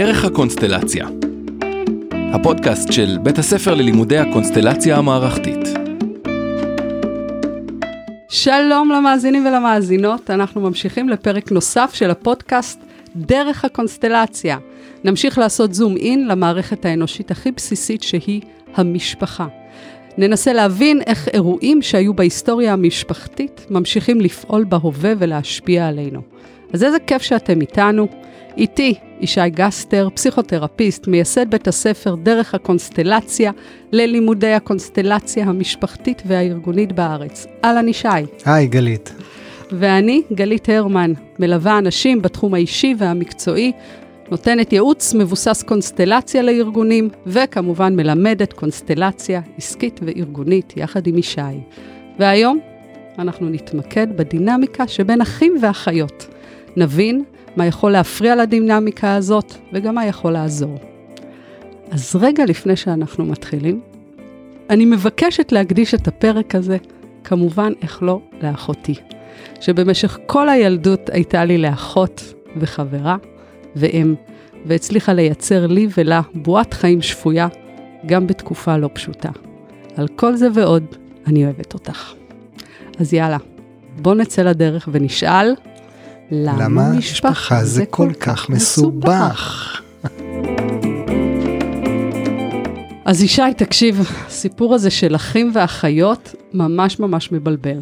דרך הקונסטלציה. הפודקאסט של בית הספר ללימודי הקונסטלציה המערכתית. שלום למאזינים ולמאזינות, אנחנו ממשיכים לפרק נוסף של הפודקאסט דרך הקונסטלציה. נמשיך לעשות זום אין למערכת האנושית הכי בסיסית שהיא המשפחה. ננסה להבין איך אירועים שהיו בהיסטוריה המשפחתית ממשיכים לפעול בהווה ולהשפיע עלינו. אז איזה כיף שאתם איתנו. איתי ישי גסטר, פסיכותרפיסט, מייסד בית הספר דרך הקונסטלציה ללימודי הקונסטלציה המשפחתית והארגונית בארץ. אהלן ישי. היי גלית. ואני, גלית הרמן, מלווה אנשים בתחום האישי והמקצועי, נותנת ייעוץ מבוסס קונסטלציה לארגונים, וכמובן מלמדת קונסטלציה עסקית וארגונית יחד עם ישי. והיום אנחנו נתמקד בדינמיקה שבין אחים ואחיות. נבין מה יכול להפריע לדינמיקה הזאת וגם מה יכול לעזור. אז רגע לפני שאנחנו מתחילים, אני מבקשת להקדיש את הפרק הזה, כמובן, איך לא, לאחותי, שבמשך כל הילדות הייתה לי לאחות וחברה ואם, והצליחה לייצר לי ולה בועת חיים שפויה, גם בתקופה לא פשוטה. על כל זה ועוד, אני אוהבת אותך. אז יאללה, בוא נצא לדרך ונשאל, למה, משפחה זה כל כך מסובך? אז ישי, תקשיב, הסיפור הזה של אחים ואחיות ממש ממש מבלבל.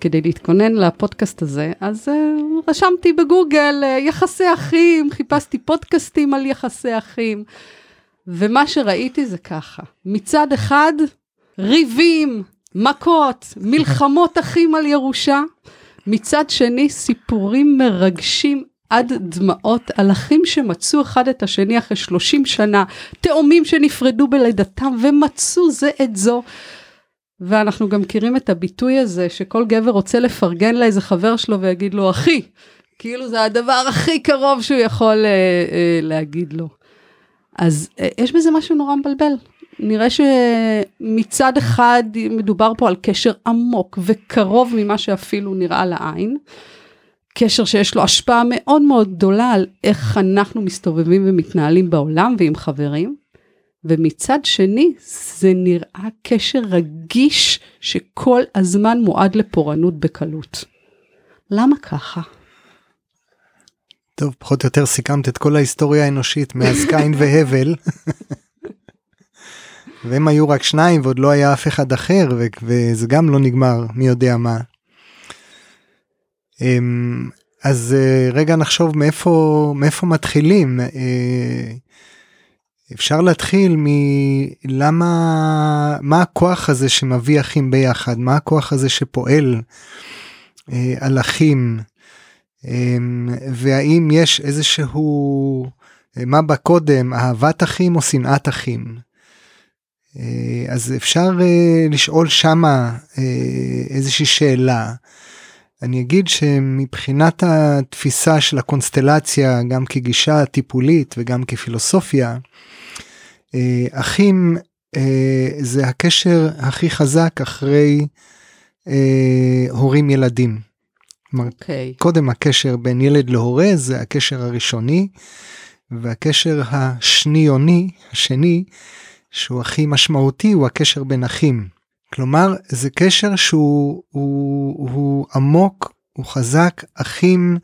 כדי להתכונן לפודקאסט הזה, אז uh, רשמתי בגוגל uh, יחסי אחים, חיפשתי פודקאסטים על יחסי אחים, ומה שראיתי זה ככה, מצד אחד, ריבים, מכות, מלחמות אחים על ירושה, מצד שני, סיפורים מרגשים עד דמעות על אחים שמצאו אחד את השני אחרי 30 שנה, תאומים שנפרדו בלידתם ומצאו זה את זו. ואנחנו גם מכירים את הביטוי הזה, שכל גבר רוצה לפרגן לאיזה חבר שלו ויגיד לו, אחי, כאילו זה הדבר הכי קרוב שהוא יכול אה, אה, להגיד לו. אז אה, יש בזה משהו נורא מבלבל. נראה שמצד אחד מדובר פה על קשר עמוק וקרוב ממה שאפילו נראה לעין. קשר שיש לו השפעה מאוד מאוד גדולה על איך אנחנו מסתובבים ומתנהלים בעולם ועם חברים. ומצד שני, זה נראה קשר רגיש שכל הזמן מועד לפורענות בקלות. למה ככה? טוב, פחות או יותר סיכמת את כל ההיסטוריה האנושית מאז קין והבל. והם היו רק שניים ועוד לא היה אף אחד אחר וזה גם לא נגמר מי יודע מה. אמ, אז אה, רגע נחשוב מאיפה מאיפה מתחילים. אה, אפשר להתחיל מלמה מה הכוח הזה שמביא אחים ביחד מה הכוח הזה שפועל אה, על אחים אה, והאם יש איזשהו מה בא קודם אהבת אחים או שנאת אחים. אה, אז אפשר אה, לשאול שמה אה, איזושהי שאלה. אני אגיד שמבחינת התפיסה של הקונסטלציה גם כגישה טיפולית וגם כפילוסופיה אחים זה הקשר הכי חזק אחרי הורים ילדים. Okay. אוקיי. קודם הקשר בין ילד להורה זה הקשר הראשוני והקשר השניוני השני שהוא הכי משמעותי הוא הקשר בין אחים. כלומר זה קשר שהוא הוא, הוא עמוק הוא חזק אחים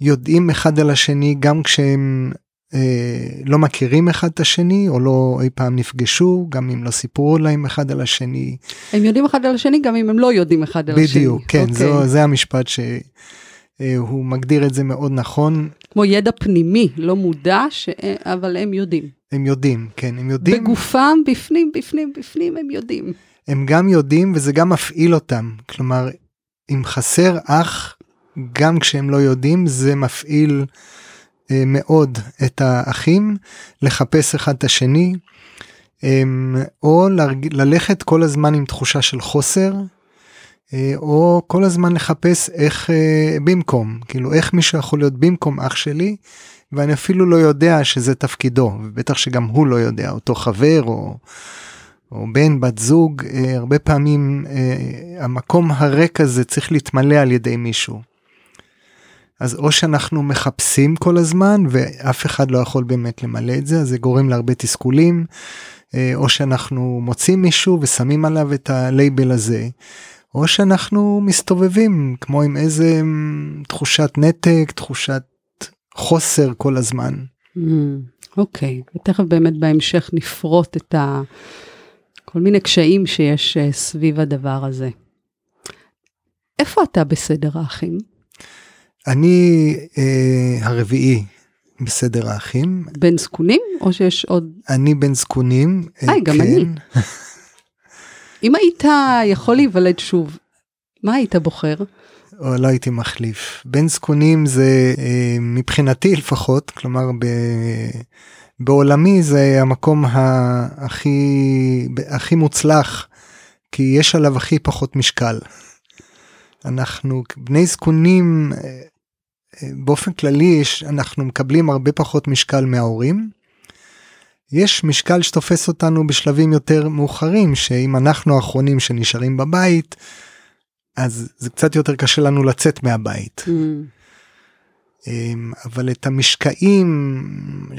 יודעים אחד על השני גם כשהם אה, לא מכירים אחד את השני או לא אי פעם נפגשו גם אם לא סיפרו להם אחד על השני. הם יודעים אחד על השני גם אם הם לא יודעים אחד על בדיוק, השני. בדיוק כן okay. זו, זה המשפט שהוא אה, מגדיר את זה מאוד נכון. כמו ידע פנימי לא מודע ש... אבל הם יודעים. הם יודעים כן הם יודעים. בגופם בפנים בפנים בפנים הם יודעים. הם גם יודעים וזה גם מפעיל אותם כלומר אם חסר אח גם כשהם לא יודעים זה מפעיל. אה, מאוד את האחים לחפש אחד את השני אמ, או ללכת כל הזמן עם תחושה של חוסר אה, או כל הזמן לחפש איך אה, במקום כאילו איך מישהו יכול להיות במקום אח שלי ואני אפילו לא יודע שזה תפקידו ובטח שגם הוא לא יודע אותו חבר או. או בן בת זוג הרבה פעמים המקום הריק הזה צריך להתמלא על ידי מישהו. אז או שאנחנו מחפשים כל הזמן ואף אחד לא יכול באמת למלא את זה, אז זה גורם להרבה תסכולים, אה, או שאנחנו מוצאים מישהו ושמים עליו את הלייבל הזה, או שאנחנו מסתובבים כמו עם איזה תחושת נתק, תחושת חוסר כל הזמן. Mm, אוקיי, okay. ותכף באמת בהמשך נפרוט את ה... כל מיני קשיים שיש אה, סביב הדבר הזה. איפה אתה בסדר האחים? אני אה, הרביעי בסדר האחים. בן זקונים או שיש עוד? אני בן זקונים. אה, היי, גם כן. אני. אם היית יכול להיוולד שוב, מה היית בוחר? או לא הייתי מחליף. בן זקונים זה אה, מבחינתי לפחות, כלומר ב... בעולמי זה המקום הכי הכי מוצלח כי יש עליו הכי פחות משקל. אנחנו בני זקונים אה, אה, באופן כללי אנחנו מקבלים הרבה פחות משקל מההורים. יש משקל שתופס אותנו בשלבים יותר מאוחרים שאם אנחנו האחרונים שנשארים בבית אז זה קצת יותר קשה לנו לצאת מהבית. Mm. אמ, אבל את המשקעים,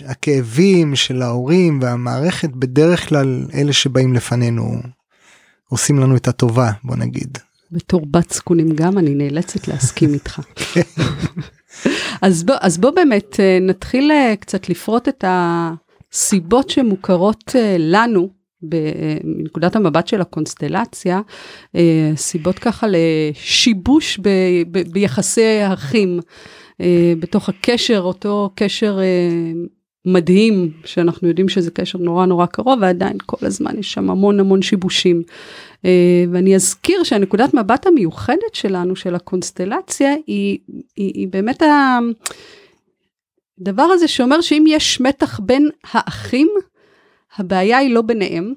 הכאבים של ההורים והמערכת בדרך כלל אלה שבאים לפנינו עושים לנו את הטובה בוא נגיד. בתור בת זקונים גם אני נאלצת להסכים איתך. אז, בוא, אז בוא באמת אה, נתחיל אה, קצת לפרוט את הסיבות שמוכרות אה, לנו מנקודת המבט של הקונסטלציה, סיבות ככה לשיבוש ב, ב, ביחסי אחים. אה, בתוך הקשר, אותו קשר אה, מדהים, שאנחנו יודעים שזה קשר נורא נורא קרוב, ועדיין כל הזמן יש שם המון המון שיבושים. אה, ואני אזכיר שהנקודת מבט המיוחדת שלנו, של הקונסטלציה, היא, היא, היא באמת הדבר הזה שאומר שאם יש מתח בין האחים, הבעיה היא לא ביניהם,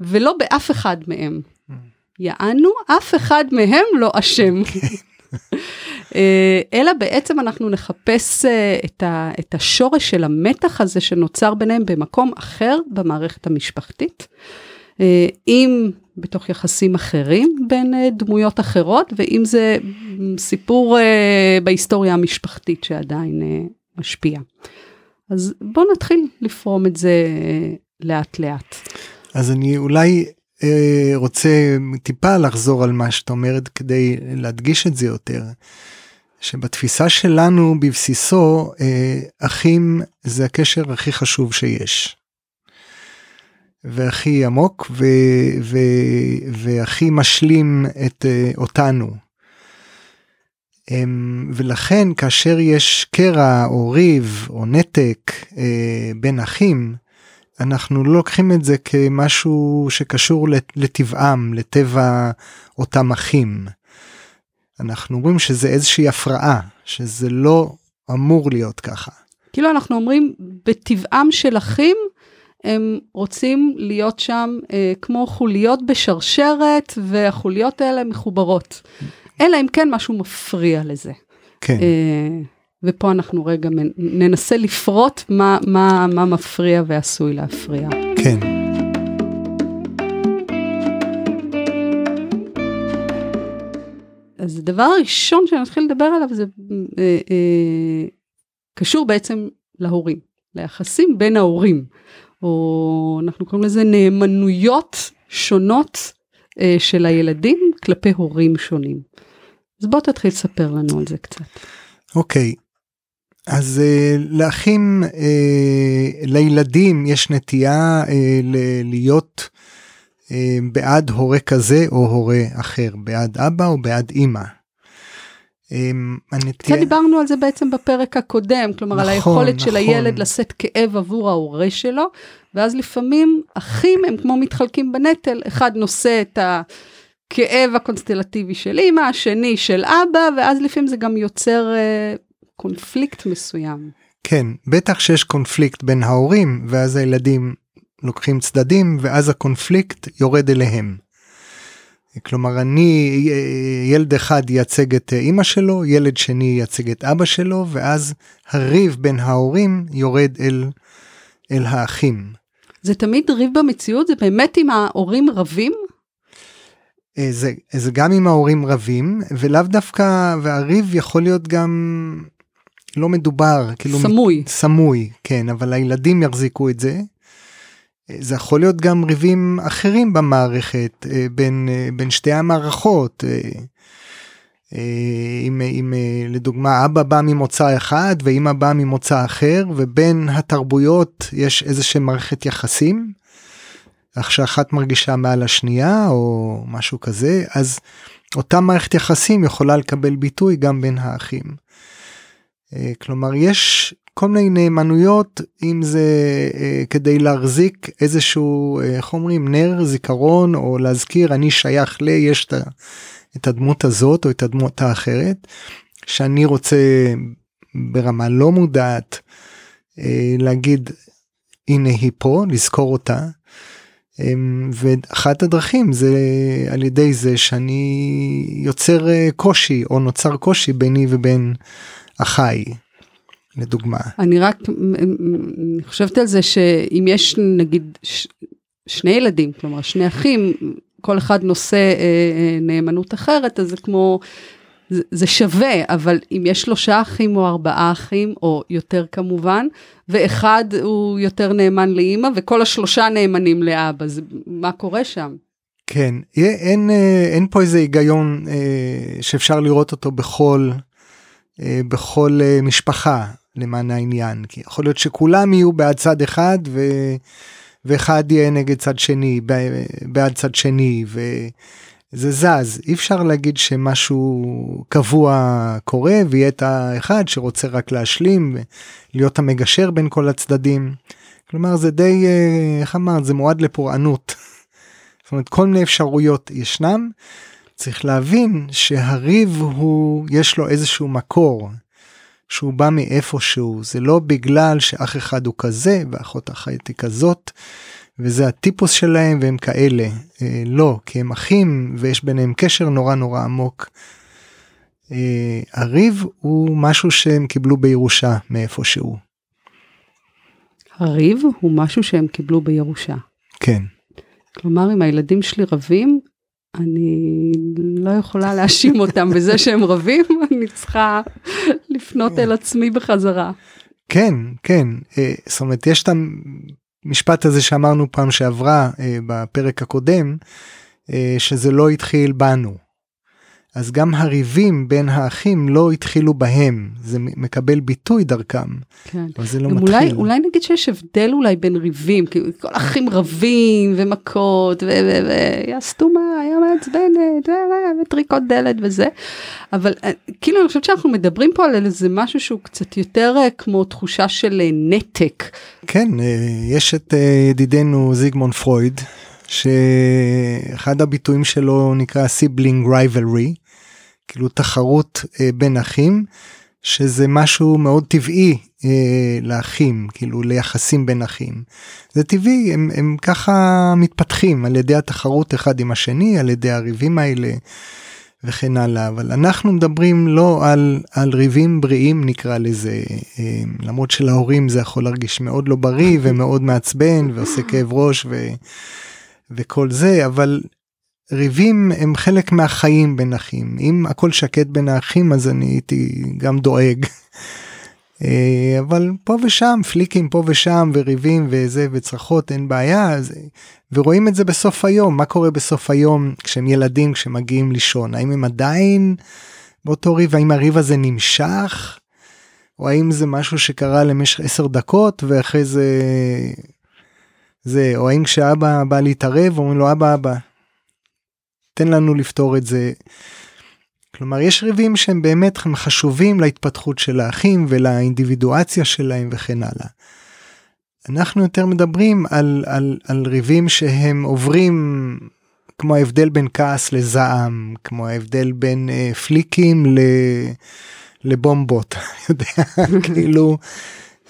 ולא באף אחד מהם. Mm. יענו, אף אחד מהם לא אשם. אה, אלא בעצם אנחנו נחפש אה, את, ה, את השורש של המתח הזה שנוצר ביניהם במקום אחר במערכת המשפחתית. אה, אם בתוך יחסים אחרים בין דמויות אחרות, ואם זה סיפור בהיסטוריה המשפחתית שעדיין משפיע. אז בואו נתחיל לפרום את זה לאט לאט. אז אני אולי רוצה טיפה לחזור על מה שאת אומרת כדי להדגיש את זה יותר. שבתפיסה שלנו בבסיסו אה, אחים זה הקשר הכי חשוב שיש. והכי עמוק ו, ו, והכי משלים את אה, אותנו. אמ, ולכן כאשר יש קרע או ריב או נתק אה, בין אחים, אנחנו לא לוקחים את זה כמשהו שקשור לטבעם, לטבע אותם אחים. אנחנו אומרים שזה איזושהי הפרעה, שזה לא אמור להיות ככה. כאילו אנחנו אומרים, בטבעם של אחים, הם רוצים להיות שם אה, כמו חוליות בשרשרת, והחוליות האלה מחוברות. אלא אם כן משהו מפריע לזה. כן. אה, ופה אנחנו רגע ננסה לפרוט מה, מה, מה מפריע ועשוי להפריע. כן. אז הדבר הראשון שנתחיל לדבר עליו זה אה, אה, קשור בעצם להורים, ליחסים בין ההורים, או אנחנו קוראים לזה נאמנויות שונות אה, של הילדים כלפי הורים שונים. אז בוא תתחיל לספר לנו על זה קצת. אוקיי. אז uh, לאחים, uh, לילדים יש נטייה uh, ל- להיות אה, בעד הורה כזה או הורה אחר, בעד אבא או בעד אימא. אה, הנטייה... קצת דיברנו על זה בעצם בפרק הקודם, כלומר נכון, על היכולת נכון. של הילד לשאת כאב עבור ההורה שלו, ואז לפעמים אחים הם כמו מתחלקים בנטל, אחד נושא את הכאב הקונסטלטיבי של אימא, השני של אבא, ואז לפעמים זה גם יוצר אה, קונפליקט מסוים. כן, בטח שיש קונפליקט בין ההורים, ואז הילדים לוקחים צדדים ואז הקונפליקט יורד אליהם. כלומר אני ילד אחד ייצג את אמא שלו ילד שני ייצג את אבא שלו ואז הריב בין ההורים יורד אל אל האחים. זה תמיד ריב במציאות זה באמת אם ההורים רבים? אה, זה, זה גם אם ההורים רבים ולאו דווקא והריב יכול להיות גם לא מדובר, כאילו... סמוי. סמוי, כן, אבל הילדים יחזיקו את זה. זה יכול להיות גם ריבים אחרים במערכת, אה, בין, אה, בין שתי המערכות. אה, אם, אם לדוגמה אבא בא ממוצא אחד ואמא באה ממוצא אחר ובין התרבויות יש איזושהי מערכת יחסים. איך שאחת מרגישה מעל השנייה או משהו כזה אז אותה מערכת יחסים יכולה לקבל ביטוי גם בין האחים. כלומר יש כל מיני נאמנויות אם זה אה, כדי להחזיק איזשהו אה, איך אומרים נר זיכרון או להזכיר אני שייך ל יש את, הדמות הזאת או את הדמות האחרת שאני רוצה ברמה לא מודעת אה, להגיד הנה היא פה לזכור אותה. אה, ואחת הדרכים זה על ידי זה שאני יוצר אה, קושי או נוצר קושי ביני ובין אחיי. לדוגמה. אני רק אני חושבת על זה שאם יש נגיד ש, שני ילדים, כלומר שני אחים, כל אחד נושא אה, אה, נאמנות אחרת, אז זה כמו, זה, זה שווה, אבל אם יש שלושה אחים או ארבעה אחים, או יותר כמובן, ואחד הוא יותר נאמן לאימא, וכל השלושה נאמנים לאבא, אז מה קורה שם? כן, אין, אה, אין פה איזה היגיון אה, שאפשר לראות אותו בכל, בכל משפחה. למען העניין כי יכול להיות שכולם יהיו בעד צד אחד ו... ואחד יהיה נגד צד שני בעד צד שני וזה זז אי אפשר להגיד שמשהו קבוע קורה ויהיה את האחד שרוצה רק להשלים להיות המגשר בין כל הצדדים. כלומר זה די איך אמרת זה מועד לפורענות. זאת אומרת כל מיני אפשרויות ישנם. צריך להבין שהריב הוא יש לו איזשהו מקור שהוא בא מאיפשהו זה לא בגלל שאח אחד הוא כזה ואחות אחת היא כזאת וזה הטיפוס שלהם והם כאלה אה, לא כי הם אחים ויש ביניהם קשר נורא נורא עמוק. אה, הריב הוא משהו שהם קיבלו בירושה מאיפשהו. הריב הוא משהו שהם קיבלו בירושה. כן. כלומר אם הילדים שלי רבים אני לא יכולה להאשים אותם בזה שהם רבים, אני צריכה לפנות אל עצמי בחזרה. כן, כן, אה, זאת אומרת יש את המשפט הזה שאמרנו פעם שעברה אה, בפרק הקודם, אה, שזה לא התחיל בנו. אז גם הריבים בין האחים לא התחילו בהם, זה מקבל ביטוי דרכם, כן. אבל זה לא מתחיל. אולי, אולי נגיד שיש הבדל אולי בין ריבים, כי כל אחים רבים ומכות ויא סתומה, יא מעצבנת וטריקות דלת וזה, אבל אה, כאילו אני חושבת שאנחנו מדברים פה על איזה משהו שהוא קצת יותר אה, כמו תחושה של אה, נתק. כן, יש את ידידנו זיגמונד פרויד. שאחד הביטויים שלו נקרא sibling rivalry, כאילו תחרות אה, בין אחים, שזה משהו מאוד טבעי אה, לאחים, כאילו ליחסים בין אחים. זה טבעי, הם, הם ככה מתפתחים על ידי התחרות אחד עם השני, על ידי הריבים האלה וכן הלאה, אבל אנחנו מדברים לא על, על ריבים בריאים נקרא לזה, אה, למרות שלהורים זה יכול להרגיש מאוד לא בריא ומאוד מעצבן ועושה כאב ראש ו, וכל זה, אבל ריבים הם חלק מהחיים בין אחים. אם הכל שקט בין האחים אז אני הייתי גם דואג. אה, אבל פה ושם פליקים פה ושם וריבים וזה וצרחות אין בעיה אז, ורואים את זה בסוף היום. מה קורה בסוף היום כשהם ילדים כשמגיעים לישון? האם הם עדיין באותו ריב? האם הריב הזה נמשך? או האם זה משהו שקרה למשך 10 דקות ואחרי זה זה או האם כשאבא בא להתערב אומרים לו אבא אבא תן לנו לפתור את זה. כלומר יש ריבים שהם באמת חשובים להתפתחות של האחים ולאינדיבידואציה שלהם וכן הלאה. אנחנו יותר מדברים על, על, על ריבים שהם עוברים כמו ההבדל בין כעס לזעם, כמו ההבדל בין אה, פליקים ל, לבומבות, יודע, כאילו,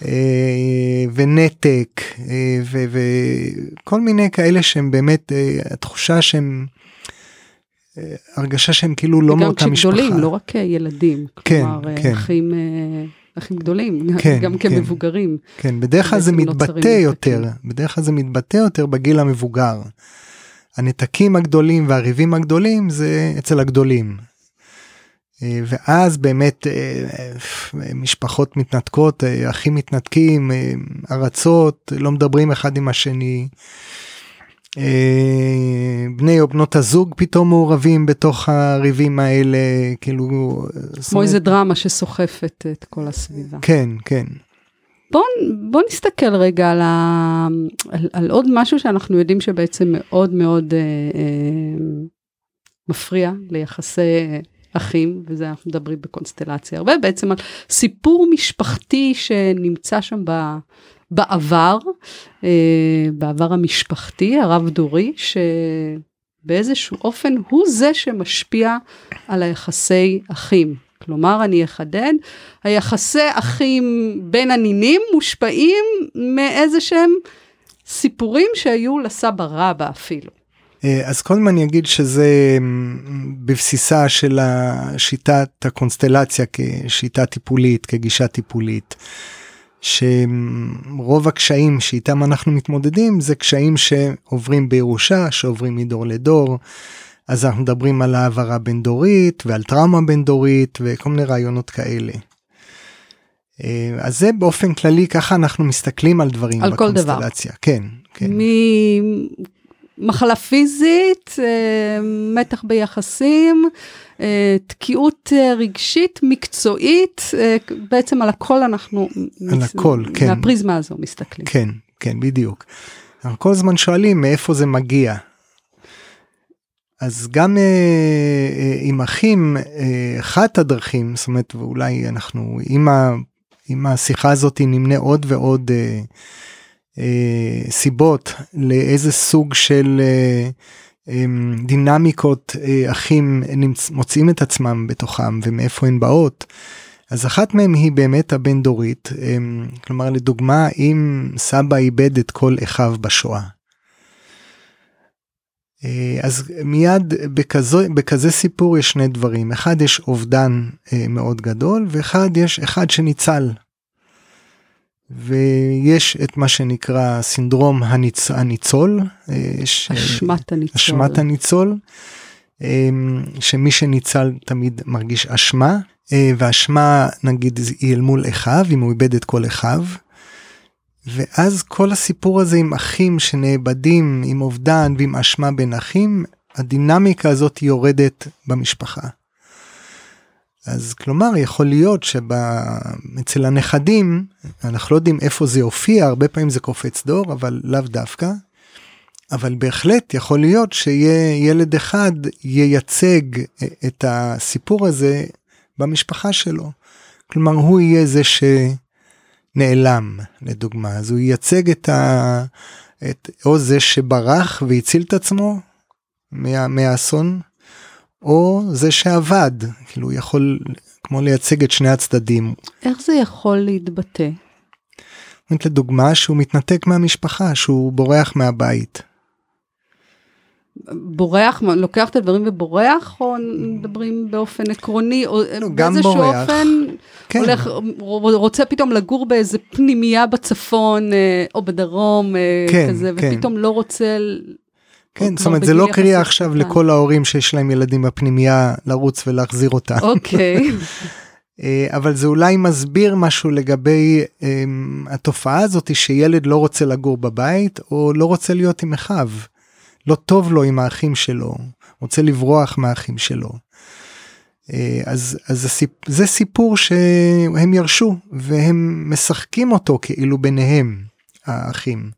אה, ונתק, אה, וכל מיני כאלה שהם באמת, אה, התחושה שהם הרגשה שהם כאילו לא מאותה משפחה. וגם כשגדולים, לא רק ילדים. כן, כלומר, כן. אחים, אה, אחים גדולים, כן, גם כן. כמבוגרים. כן, בדרך כלל זה מתבטא יותר, בדרך כלל זה מתבטא יותר בגיל המבוגר. הנתקים הגדולים והריבים הגדולים זה אצל הגדולים. אה, ואז באמת אה, משפחות מתנתקות, אה, אחים מתנתקים, ארצות, לא מדברים אחד עם השני. בני או בנות הזוג פתאום מעורבים בתוך הריבים האלה, כאילו... כמו איזה דרמה שסוחפת את כל הסביבה. כן, כן. בוא, בוא נסתכל רגע על, ה, על, על עוד משהו שאנחנו יודעים שבעצם מאוד מאוד אה, אה, מפריע ליחסי אחים, וזה אנחנו מדברים בקונסטלציה הרבה, בעצם על סיפור משפחתי שנמצא שם ב, בעבר, אה, בעבר המשפחתי, הרב-דורי, שבאיזשהו אופן הוא זה שמשפיע על היחסי אחים. כלומר, אני אחדד, היחסי אחים בין הנינים מושפעים מאיזה שהם סיפורים שהיו לסבא רבא אפילו. אה, אז קודם אני אגיד שזה בבסיסה של השיטת הקונסטלציה כשיטה טיפולית, כגישה טיפולית. שרוב הקשיים שאיתם אנחנו מתמודדים זה קשיים שעוברים בירושה, שעוברים מדור לדור. אז אנחנו מדברים על העברה בין דורית ועל טראומה בין דורית וכל מיני רעיונות כאלה. אה, אז זה באופן כללי ככה אנחנו מסתכלים על דברים על כל דבר. כן, כן. מחלה פיזית, אה, מתח ביחסים, אה, תקיעות אה, רגשית, מקצועית, בעצם על הכל אנחנו, על. הכל, כן. מהפריזמה הזו מסתכלים. כן, כן, בדיוק. אנחנו כל הזמן שואלים מאיפה זה מגיע. אז גם אה, עם אחים, אה, אחת הדרכים, זאת אומרת, ואולי אנחנו, עם, ה, עם השיחה הזאת נמנה עוד ועוד אה, אה, סיבות לאיזה סוג של אה, אה, דינמיקות אה, אחים נמצ... מוצאים את עצמם בתוכם ומאיפה הן באות. אז אחת מהן היא באמת הבין דורית, אה, כלומר לדוגמה אם סבא איבד את כל אחיו בשואה. אה, אז מיד בכזה, בכזה סיפור יש שני דברים, אחד יש אובדן אה, מאוד גדול ואחד יש אחד שניצל. ויש את מה שנקרא סינדרום הניצ... הניצול. אה, אשמת הניצול. אשמת הניצול. אמ, שמי שניצל תמיד מרגיש אשמה, אה, ואשמה נגיד היא אל מול אחיו, אם הוא איבד את כל אחיו. ואז כל הסיפור הזה עם אחים שנאבדים, עם אובדן ועם אשמה בין אחים, הדינמיקה הזאת יורדת במשפחה. אז כלומר יכול להיות שאצל הנכדים אנחנו לא יודעים איפה זה יופיע הרבה פעמים זה קופץ דור אבל לאו דווקא. אבל בהחלט יכול להיות שיהיה ילד אחד ייצג את הסיפור הזה במשפחה שלו. כלומר הוא יהיה זה שנעלם לדוגמה אז הוא ייצג את ה... את... או זה שברח והציל את עצמו מה... מהאסון או זה שעבד, כאילו הוא יכול כמו לייצג את שני הצדדים. איך זה יכול להתבטא? לדוגמה שהוא מתנתק מהמשפחה, שהוא בורח מהבית. בורח, לוקח את הדברים ובורח, או מדברים באופן עקרוני, או לא, גם בורח. אופן, כן. הולך, רוצה פתאום לגור באיזה פנימייה בצפון, אה, או בדרום, אה, כן, כזה, כן. ופתאום לא רוצה כן, זאת אומרת, זה לא קריאה עכשיו לכל ההורים שיש להם ילדים בפנימייה לרוץ ולהחזיר אותה. אוקיי. אה, אבל זה אולי מסביר משהו לגבי um, התופעה הזאת שילד לא רוצה לגור בבית או לא רוצה להיות עם אחיו. לא טוב לו עם האחים שלו, רוצה לברוח מהאחים שלו. Uh, אז, אז הסיפ, זה סיפור שהם ירשו והם משחקים אותו כאילו ביניהם האחים.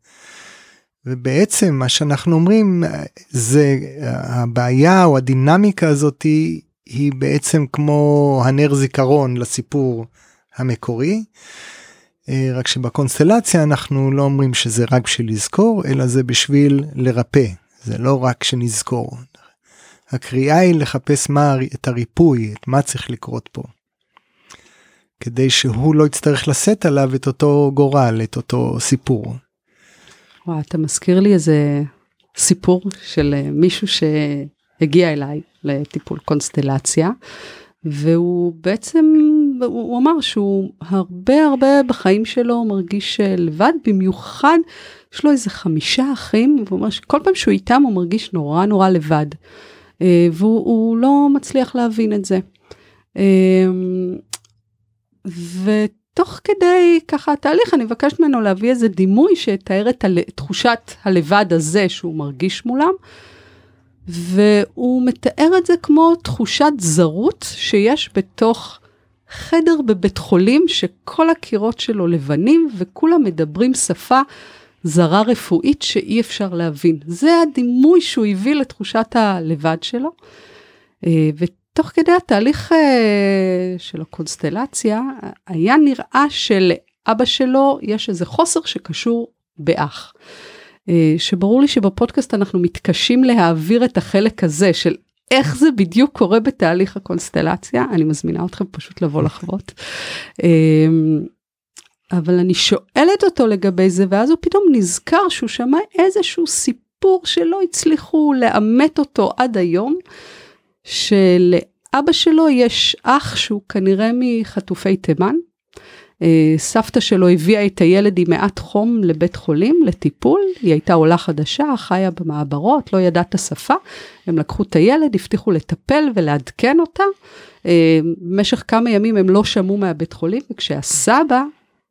ובעצם מה שאנחנו אומרים זה הבעיה או הדינמיקה הזאת היא, היא בעצם כמו הנר זיכרון לסיפור המקורי. אה, רק שבקונסטלציה אנחנו לא אומרים שזה רק בשביל לזכור אלא זה בשביל לרפא זה לא רק שנזכור. הקריאה היא לחפש מה את הריפוי את מה צריך לקרות פה. כדי שהוא לא יצטרך לשאת עליו את אותו גורל את אותו סיפור. וואי, אתה מזכיר לי איזה סיפור של אה, מישהו שהגיע אליי לטיפול קונסטלציה, והוא בעצם, הוא אמר שהוא הרבה הרבה בחיים שלו מרגיש אה, לבד, במיוחד יש לו איזה חמישה אחים, והוא אומר שכל פעם שהוא איתם הוא מרגיש נורא נורא לבד, אה, והוא לא מצליח להבין את זה. אמ, ותוך כדי ככה התהליך אני מבקשת ממנו להביא איזה דימוי שיתאר את הל... תחושת הלבד הזה שהוא מרגיש מולם. והוא מתאר את זה כמו תחושת זרות שיש בתוך חדר בבית חולים שכל הקירות שלו לבנים וכולם מדברים שפה זרה רפואית שאי אפשר להבין. זה הדימוי שהוא הביא לתחושת הלבד שלו. ותוך כדי התהליך אה, של הקונסטלציה, היה נראה שלאבא שלו יש איזה חוסר שקשור באח. אה, שברור לי שבפודקאסט אנחנו מתקשים להעביר את החלק הזה של איך זה בדיוק קורה בתהליך הקונסטלציה, אני מזמינה אתכם פשוט לבוא לחוות. אבל אני שואלת אותו לגבי זה, ואז הוא פתאום נזכר שהוא שמע איזשהו סיפור שלא הצליחו לאמת אותו עד היום, שלאבא שלו יש אח שהוא כנראה מחטופי תימן. אה, סבתא שלו הביאה את הילד עם מעט חום לבית חולים לטיפול, היא הייתה עולה חדשה, חיה במעברות, לא ידעה את השפה, הם לקחו את הילד, הבטיחו לטפל ולעדכן אותה. אה, במשך כמה ימים הם לא שמעו מהבית חולים, וכשהסבא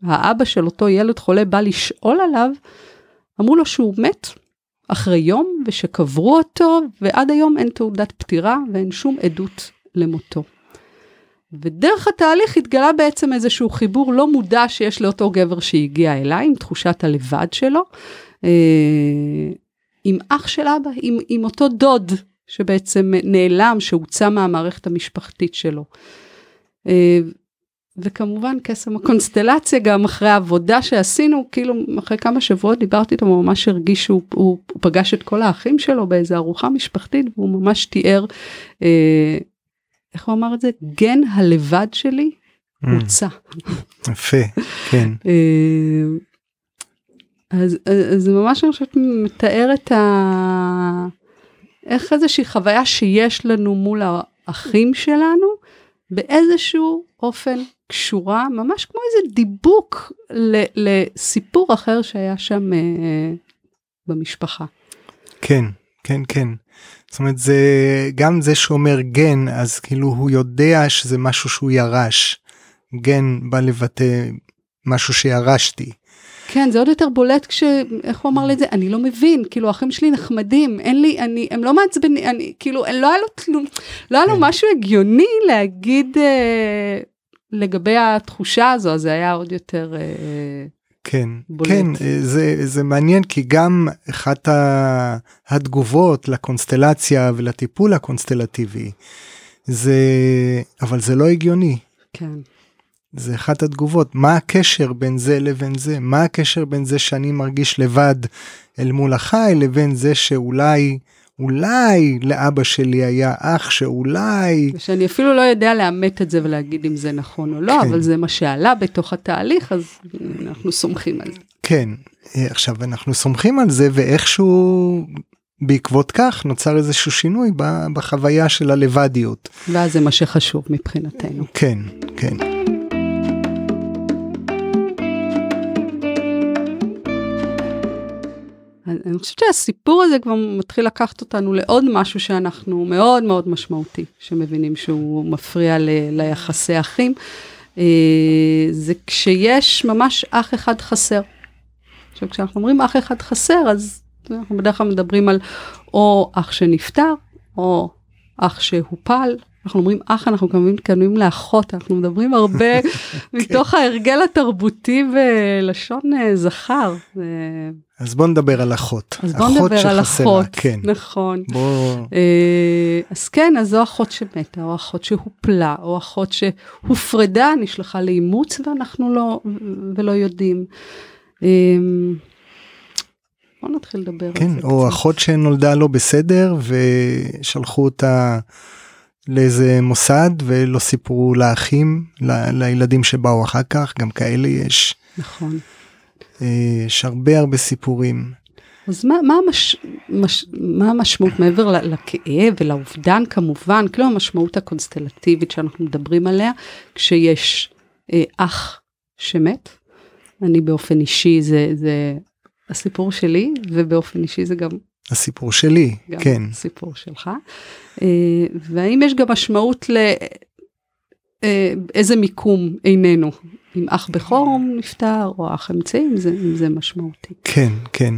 האבא של אותו ילד חולה בא לשאול עליו, אמרו לו שהוא מת אחרי יום ושקברו אותו, ועד היום אין תעודת פטירה ואין שום עדות למותו. ודרך התהליך התגלה בעצם איזשהו חיבור לא מודע שיש לאותו גבר שהגיע אליי, עם תחושת הלבד שלו, אה, עם אח של אבא, עם, עם אותו דוד שבעצם נעלם, שהוצא מהמערכת המשפחתית שלו. וכמובן קסם הקונסטלציה גם אחרי העבודה שעשינו כאילו אחרי כמה שבועות דיברתי איתו הוא ממש הרגיש שהוא הוא, הוא פגש את כל האחים שלו באיזה ארוחה משפחתית והוא ממש תיאר אה, איך הוא אמר את זה גן הלבד שלי mm. הוצא. יפה כן. אה, אז, זה ממש אני חושבת מתאר את ה... איך איזושהי חוויה שיש לנו מול האחים שלנו באיזשהו אופן קשורה ממש כמו איזה דיבוק לסיפור אחר שהיה שם אה, במשפחה. כן, כן, כן. זאת אומרת זה גם זה שאומר גן אז כאילו הוא יודע שזה משהו שהוא ירש. גן בא לבטא משהו שירשתי. כן זה עוד יותר בולט כש... איך הוא אמר לי את זה? אני לא מבין, כאילו האחים שלי נחמדים, אין לי, אני, הם לא מעצבנים, אני, כאילו, לא היה לו תלום, לא היה לו כן. משהו הגיוני להגיד אה, לגבי התחושה הזו, זה היה עוד יותר... אה, כן, בולט. כן, אה, זה, זה מעניין כי גם אחת התגובות לקונסטלציה ולטיפול הקונסטלטיבי, זה, אבל זה לא הגיוני. כן. זה אחת התגובות מה הקשר בין זה לבין זה מה הקשר בין זה שאני מרגיש לבד אל מול החי לבין זה שאולי אולי לאבא שלי היה אח שאולי שאני אפילו לא יודע לאמת את זה ולהגיד אם זה נכון או לא כן. אבל זה מה שעלה בתוך התהליך אז אנחנו סומכים על זה. כן עכשיו אנחנו סומכים על זה ואיכשהו בעקבות כך נוצר איזשהו שינוי בחוויה של הלבדיות. ואז זה מה שחשוב מבחינתנו. כן כן. אני חושבת שהסיפור הזה כבר מתחיל לקחת אותנו לעוד משהו שאנחנו מאוד מאוד משמעותי, שמבינים שהוא מפריע ל, ליחסי אחים. אה, זה כשיש ממש אח אחד חסר. עכשיו כשאנחנו אומרים אח אחד חסר אז אנחנו בדרך כלל מדברים על או אח שנפטר או אח שהופל אנחנו אומרים אח, אנחנו כמובן מתכוונים לאחות, אנחנו מדברים הרבה כן. מתוך ההרגל התרבותי בלשון אה, זכר. אז בוא נדבר על אחות. אז בוא נדבר על אחות, כן. נכון. בוא... אה, אז כן, אז זו אחות שמתה, או אחות שהופלה, או אחות שהופרדה, נשלחה לאימוץ ואנחנו לא, ולא יודעים. אה, בוא נתחיל לדבר כן, על זה. כן, או אחות שנולדה לא בסדר ושלחו אותה לאיזה מוסד ולא סיפרו לאחים, ל, לילדים שבאו אחר כך, גם כאלה יש. נכון. אה, יש הרבה הרבה סיפורים. אז מה, מה, המש, מש, מה המשמעות מעבר לכאב ולאובדן כמובן, כאילו המשמעות הקונסטלטיבית שאנחנו מדברים עליה, כשיש אה, אח שמת, אני באופן אישי זה, זה הסיפור שלי, ובאופן אישי זה גם הסיפור שלי, גם כן. הסיפור שלך. אה, והאם יש גם משמעות ל... אה, מיקום איננו. אם אח בכור נפטר או אח אמצעי, אם זה, אם זה משמעותי. כן, כן.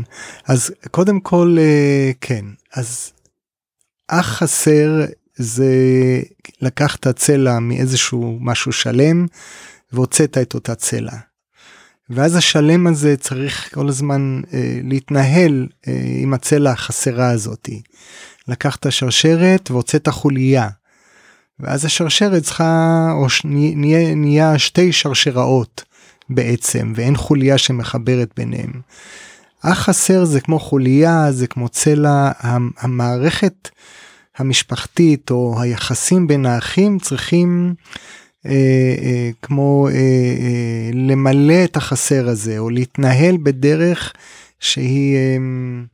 אז קודם כל, אה, כן. אז אח חסר זה לקחת צלע מאיזשהו משהו שלם והוצאת את אותה צלע. ואז השלם הזה צריך כל הזמן אה, להתנהל אה, עם הצלע החסרה הזאתי. לקחת שרשרת והוצאת חוליה. ואז השרשרת צריכה, או ש... נהיה, נהיה שתי שרשראות בעצם, ואין חוליה שמחברת ביניהם. אח חסר זה כמו חוליה, זה כמו צלע, המערכת המשפחתית או היחסים בין האחים צריכים כמו אה, אה, למלא את החסר הזה, או להתנהל בדרך שהיא אה,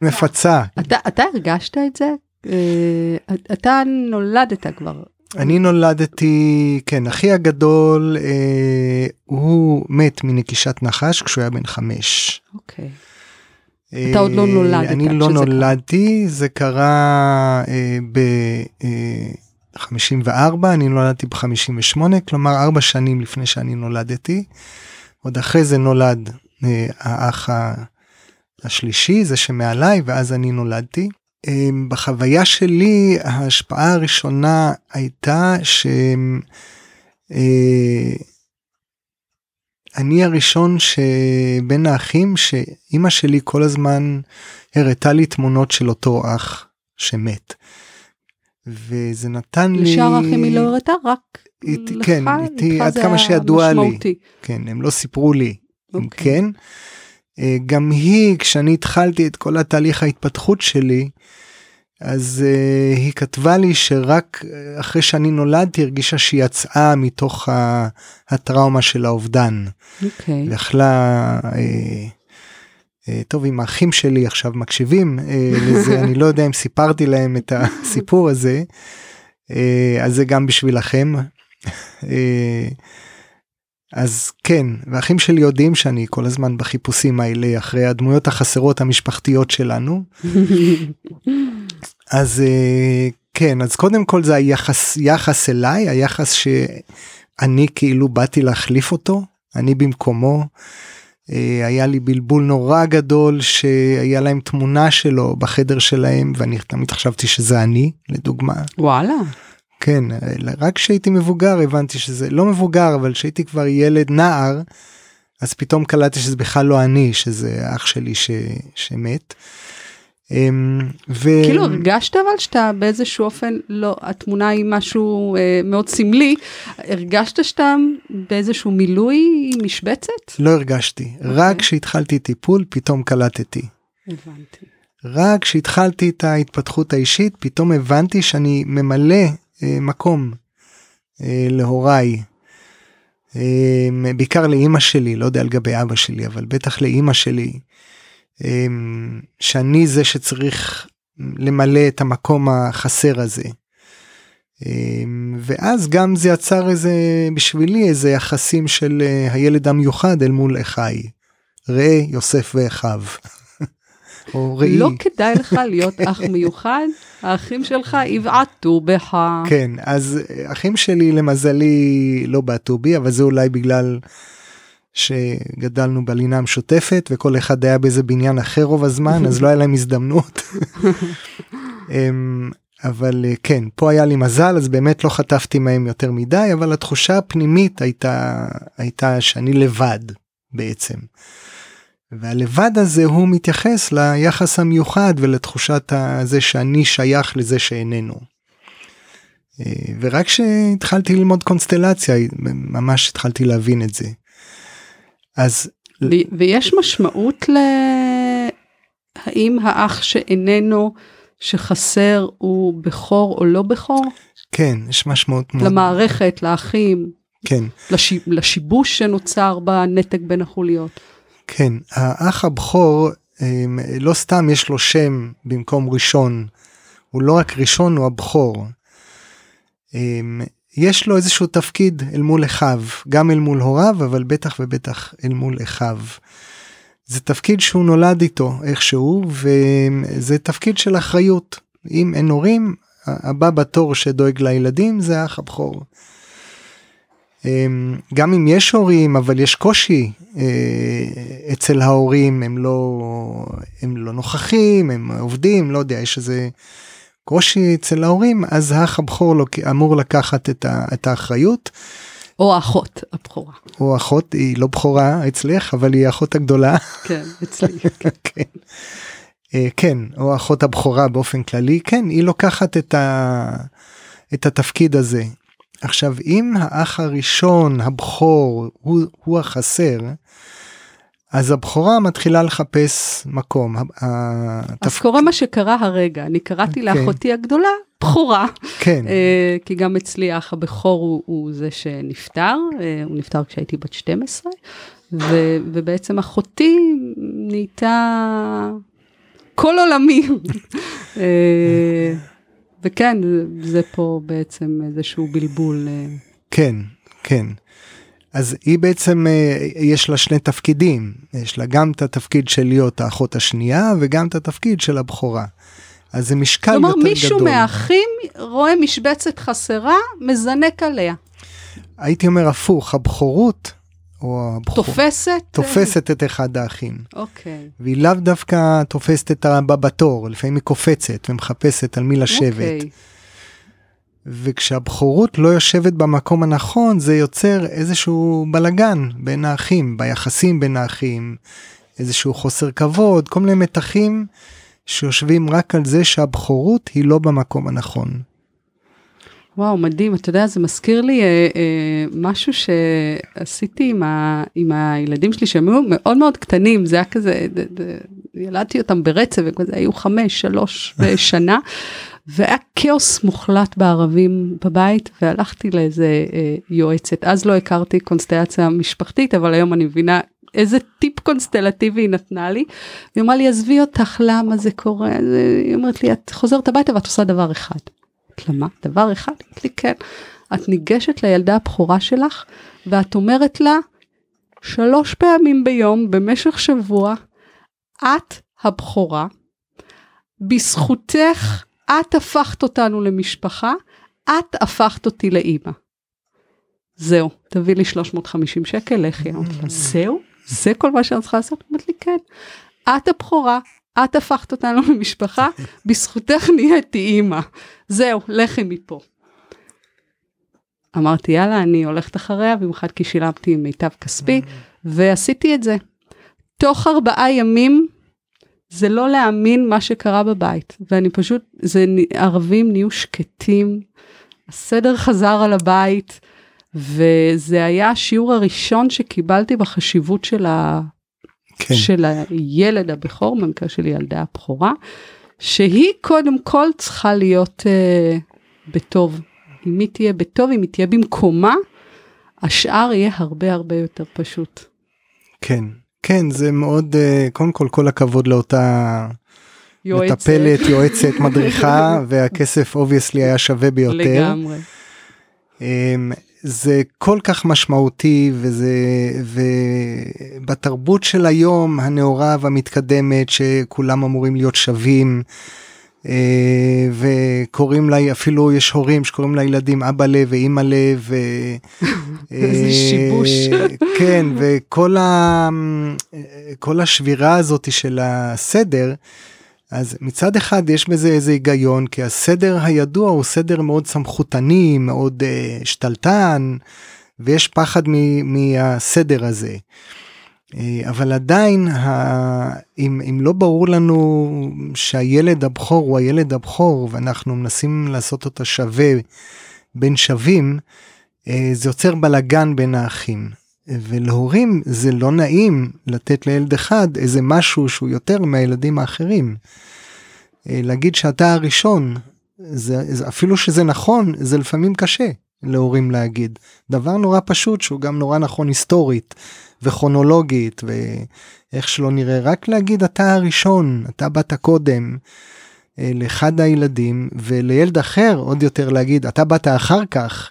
מפצה. אתה, אתה הרגשת את זה? אה, אתה נולדת כבר אני נולדתי, כן, אחי הגדול, אה, הוא מת מנקישת נחש כשהוא היה בן חמש. אוקיי. אה, אתה עוד לא נולדת. אני לא נולדתי, זה קרה אה, ב-54, אה, אני נולדתי ב-58, כלומר ארבע שנים לפני שאני נולדתי. עוד אחרי זה נולד אה, האח השלישי, זה שמעליי, ואז אני נולדתי. אמ, בחוויה שלי ההשפעה הראשונה הייתה שאני אה, הראשון שבין האחים שאימא שלי כל הזמן הראתה לי תמונות של אותו אח שמת. וזה נתן לי... לשאר האחים היא לא הראתה רק איתי, לך? כן, איתי עד כמה שידוע לי. כן, הם לא סיפרו לי. Okay. אם אוקיי. כן. אה, גם היא כשאני התחלתי את כל התהליך ההתפתחות שלי אז uh, היא כתבה לי שרק אה, אחרי שאני נולדתי הרגישה שהיא יצאה מתוך הטראומה של האובדן. אוקיי. Okay. יכלה, uh, טוב אם האחים שלי עכשיו מקשיבים uh, לזה אני לא יודע אם סיפרתי להם את הסיפור הזה uh, אז זה גם בשבילכם. אז כן, ואחים שלי יודעים שאני כל הזמן בחיפושים האלה אחרי הדמויות החסרות המשפחתיות שלנו. אז אה, כן, אז קודם כל זה היחס יחס אליי, היחס שאני כאילו באתי להחליף אותו, אני במקומו. אה, היה לי בלבול נורא גדול שהיה להם תמונה שלו בחדר שלהם ואני תמיד חשבתי שזה אני לדוגמה. וואלה. כן, רק כשהייתי מבוגר הבנתי שזה לא מבוגר, אבל כשהייתי כבר ילד נער, אז פתאום קלטתי שזה בכלל לא אני, שזה אח שלי ש, שמת. אמ, ו... כאילו הרגשת אבל שאתה באיזשהו אופן לא התמונה היא משהו אה, מאוד סמלי הרגשת שאתה באיזשהו מילוי משבצת? לא הרגשתי okay. אוקיי. רק כשהתחלתי טיפול פתאום קלטתי. הבנתי. רק כשהתחלתי את ההתפתחות האישית פתאום הבנתי שאני ממלא אה, מקום אה, להוריי. אה, בעיקר לאימא שלי, לא יודע לגבי אבא שלי, אבל בטח לאימא שלי, שאני זה שצריך למלא את המקום החסר הזה. ואז גם זה יצר איזה בשבילי איזה יחסים של הילד המיוחד אל מול אחיי. ראה יוסף ואחיו. או ראי. לא כדאי לך להיות אח מיוחד, האחים שלך יבעטו בך. כן, אז אחים שלי למזלי לא בעטו בי, אבל זה אולי בגלל שגדלנו בלינה המשותפת וכל אחד היה באיזה בניין אחר רוב הזמן, אז לא היה להם הזדמנות. אמ, אבל כן, פה היה לי מזל, אז באמת לא חטפתי מהם יותר מדי, אבל התחושה הפנימית הייתה, הייתה שאני לבד בעצם. והלבד הזה הוא מתייחס ליחס המיוחד ולתחושת הזה שאני שייך לזה שאיננו. אה, ורק כשהתחלתי ללמוד קונסטלציה ממש התחלתי להבין את זה. אז ויש משמעות ל... האם האח שאיננו שחסר הוא בכור או לא בכור? כן, יש משמעות מאוד. למערכת, לאחים. כן. לש... לשיבוש שנוצר בנתק בין החוליות. כן, האח הבכור, אמ, לא סתם יש לו שם במקום ראשון, הוא לא רק ראשון, הוא הבכור. יש לו איזשהו תפקיד אל מול אחיו, גם אל מול הוריו, אבל בטח ובטח אל מול אחיו. זה תפקיד שהוא נולד איתו איכשהו, וזה תפקיד של אחריות. אם אין הורים, הבא בתור שדואג לילדים זה האח הבכור. אמ, גם אם יש הורים אבל יש קושי אה, אצל ההורים הם לא הם לא נוכחים הם עובדים לא יודע יש איזה קושי אצל ההורים אז האח הבכור לוק- אמור לקחת את, ה, את האחריות או האחות הבכורה. או אחות היא לא בכורה אצלך אבל היא האחות הגדולה כן, אצלי. כן. אה, כן או האחות הבכורה באופן כללי כן היא לוקחת את, ה, את התפקיד הזה. עכשיו אם האח הראשון הבכור הוא, הוא החסר אז הבכורה מתחילה לחפש מקום. אז. קורה מה שקרה הרגע, אני קראתי כן. לאחותי הגדולה בכורה, כן, אה, כי גם אצלי האח הבכור הוא, הוא זה שנפטר, אה, הוא נפטר כשהייתי בת 12, ו, ובעצם אחותי נהייתה כל עולמי. אה, וכן, זה פה בעצם איזשהו בלבול. כן, כן. אז היא בעצם אה, יש לה שני תפקידים יש לה גם את התפקיד של להיות האחות השנייה וגם את התפקיד של הבכורה. אז זה משקל כלומר, יותר גדול. מישהו מהאחים רואה משבצת חסרה, מזנק עליה. הייתי אומר הפוך הבכורות או הבכור, תופסת? אה, תופסת את אחד האחים אוקיי. והיא לאו דווקא תופסת את הבא בתור לפעמים היא קופצת ומחפשת על מי לשבת אוקיי. וכשהבכורות לא יושבת במקום הנכון זה יוצר איזשהו בלגן בין האחים ביחסים בין האחים איזשהו חוסר כבוד כל מיני מתחים שיושבים רק על זה שהבכורות היא לא במקום הנכון. וואו, מדהים. אתה יודע, זה מזכיר לי אה, אה, משהו שעשיתי עם, ה, עם הילדים שלי, שהם היו מאוד מאוד קטנים, זה היה כזה, ד, ד, ילדתי אותם ברצף, וכזה היו חמש, שלוש שנה, והיה כאוס מוחלט בערבים בבית, והלכתי לאיזה אה, יועצת. אז לא הכרתי קונסטלציה משפחתית, אבל היום אני מבינה איזה טיפ קונסטלטיבי היא נתנה לי. היא אמרה לי, עזבי אותך, למה זה קורה? זה- היא אומרת לי, את חוזרת הביתה ואת עושה דבר אחד. אמרתי לה, מה? דבר אחד? היא אמרת לי, כן. את ניגשת לילדה הבכורה שלך, ואת אומרת לה, שלוש פעמים ביום, במשך שבוע, את הבכורה, בזכותך, את הפכת אותנו למשפחה, את הפכת אותי לאימא. זהו, תביא לי 350 שקל, לכי. אמרתי לה, זהו? זה כל מה שאני צריכה לעשות? אמרת לי, כן. את הבכורה, את הפכת אותנו למשפחה, בזכותך נהייתי אימא. זהו, לכי מפה. אמרתי, יאללה, אני הולכת אחריה, במיוחד כי שילמתי עם מיטב כספי, ועשיתי את זה. תוך ארבעה ימים, זה לא להאמין מה שקרה בבית, ואני פשוט, זה, ערבים נהיו שקטים, הסדר חזר על הבית, וזה היה השיעור הראשון שקיבלתי בחשיבות של, ה... כן. של הילד הבכור, במקרה של ילדה הבכורה, שהיא קודם כל צריכה להיות uh, בטוב. אם היא תהיה בטוב, אם היא תהיה במקומה, השאר יהיה הרבה הרבה יותר פשוט. כן כן זה מאוד אה, קודם כל כל הכבוד לאותה יועצת. מטפלת יועצת מדריכה והכסף obviously היה שווה ביותר. לגמרי. אמ, זה כל כך משמעותי וזה ובתרבות של היום הנאורה והמתקדמת שכולם אמורים להיות שווים וקוראים לה אפילו יש הורים שקוראים לילדים אבא לב ואימא לב. ו- איזה אה, שיבוש. כן וכל ה- כל השבירה הזאת של הסדר. אז מצד אחד יש בזה איזה היגיון כי הסדר הידוע הוא סדר מאוד סמכותני מאוד uh, שתלטן ויש פחד מ- מהסדר הזה. Uh, אבל עדיין אם, אם לא ברור לנו שהילד הבכור הוא הילד הבכור ואנחנו מנסים לעשות אותה שווה בין שווים uh, זה יוצר בלגן בין האחים. ולהורים זה לא נעים לתת לילד אחד איזה משהו שהוא יותר מהילדים האחרים. אה, להגיד שאתה הראשון, זה, אפילו שזה נכון, זה לפעמים קשה להורים להגיד. דבר נורא פשוט שהוא גם נורא נכון היסטורית וכרונולוגית ואיך שלא נראה, רק להגיד אתה הראשון, אתה באת קודם אה, לאחד הילדים ולילד אחר עוד יותר להגיד אתה באת אחר כך.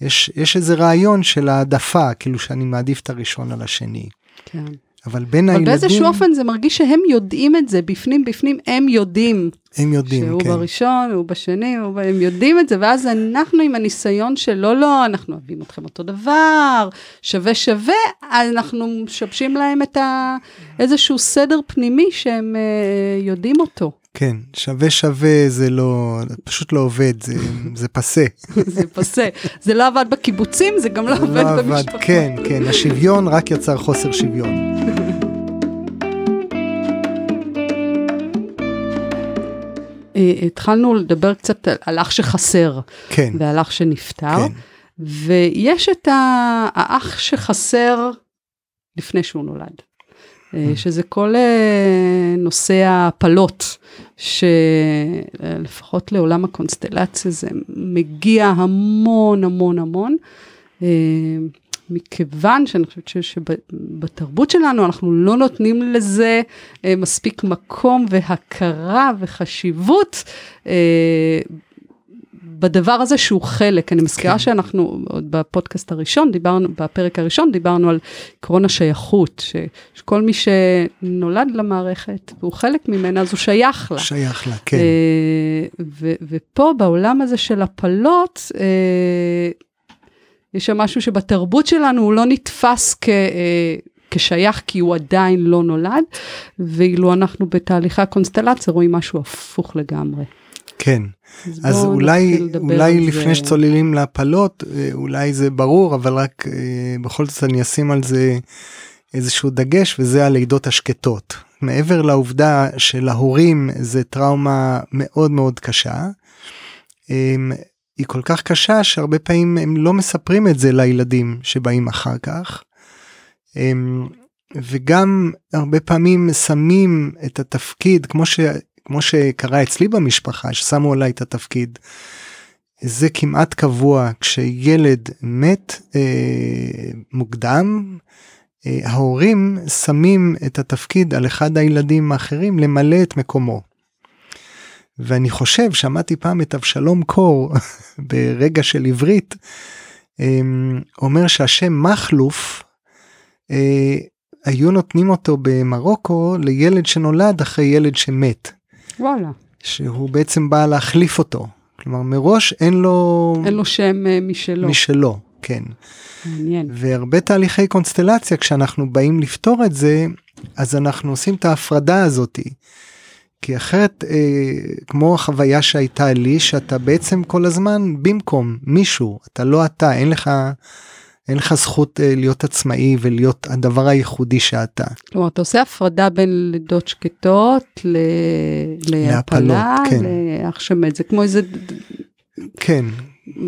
יש, יש איזה רעיון של העדפה, כאילו שאני מעדיף את הראשון על השני. כן. אבל בין אבל הילדים, באיזשהו אופן זה מרגיש שהם יודעים את זה, בפנים בפנים הם יודעים. הם יודעים, שהוא כן. בראשון, הוא בשני, הוא... הם יודעים את זה, ואז אנחנו עם הניסיון של לא, לא, אנחנו אוהבים אתכם אותו דבר, שווה שווה, אנחנו משבשים להם את ה... איזשהו סדר פנימי שהם אה, יודעים אותו. כן, שווה שווה זה לא, פשוט לא עובד, זה, זה פסה. זה פסה. זה לא עבד בקיבוצים, זה גם לא זה עובד לא עבד. כן, כן, השוויון רק יצר חוסר שוויון. אה, התחלנו לדבר קצת על- אח שחסר כן, ועל אח שנפטר, כן, ויש את האח שחסר לפני שהוא נולד. אה. שזה כל אה, נושא ההפלות, שלפחות לעולם הקונסטלציה זה מגיע המון המון המון. אה, מכיוון שאני חושבת שבתרבות שלנו אנחנו לא נותנים לזה מספיק מקום והכרה וחשיבות בדבר הזה שהוא חלק. אני מזכירה כן. שאנחנו עוד בפודקאסט הראשון דיברנו, בפרק הראשון דיברנו על עקרון השייכות, ש, שכל מי שנולד למערכת והוא חלק ממנה אז הוא שייך לה. שייך לה, כן. אה, ו- ופה בעולם הזה של הפלות, אה, יש שם משהו שבתרבות שלנו הוא לא נתפס כ... אה, כשייך כי הוא עדיין לא נולד, ואילו אנחנו בתהליכי הקונסטלציה רואים משהו הפוך לגמרי. כן. אז בואו אולי, אולי לפני זה. שצוללים להפלות, אה, אולי זה ברור, אבל רק אה, בכל זאת אני אשים על זה איזשהו דגש, וזה הלידות השקטות. מעבר לעובדה שלהורים זה טראומה מאוד מאוד קשה, הם, היא כל כך קשה שהרבה פעמים הם לא מספרים את זה לילדים שבאים אחר כך. הם, וגם הרבה פעמים שמים את התפקיד כמו ש... כמו שקרה אצלי במשפחה ששמו עליי את התפקיד. זה כמעט קבוע כשילד מת אה, מוקדם אה, ההורים שמים את התפקיד על אחד הילדים האחרים למלא את מקומו. ואני חושב שמעתי פעם את אבשלום קור ברגע של עברית אה, אומר שהשם מכלוף אה, היו נותנים אותו במרוקו לילד שנולד אחרי ילד שמת. וואלה, שהוא בעצם בא להחליף אותו. כלומר מראש אין לו, אין לו שם אה, משלו, משלו, כן. מעניין. והרבה תהליכי קונסטלציה כשאנחנו באים לפתור את זה אז אנחנו עושים את ההפרדה הזאתי. כי אחרת אה, כמו החוויה שהייתה לי שאתה בעצם כל הזמן במקום מישהו אתה לא אתה אין לך אין לך זכות אה, להיות עצמאי ולהיות הדבר הייחודי שאתה. כלומר, אתה עושה הפרדה בין לידות שקטות ל... להפלה, כן. לאח שמת, זה כמו איזה... כן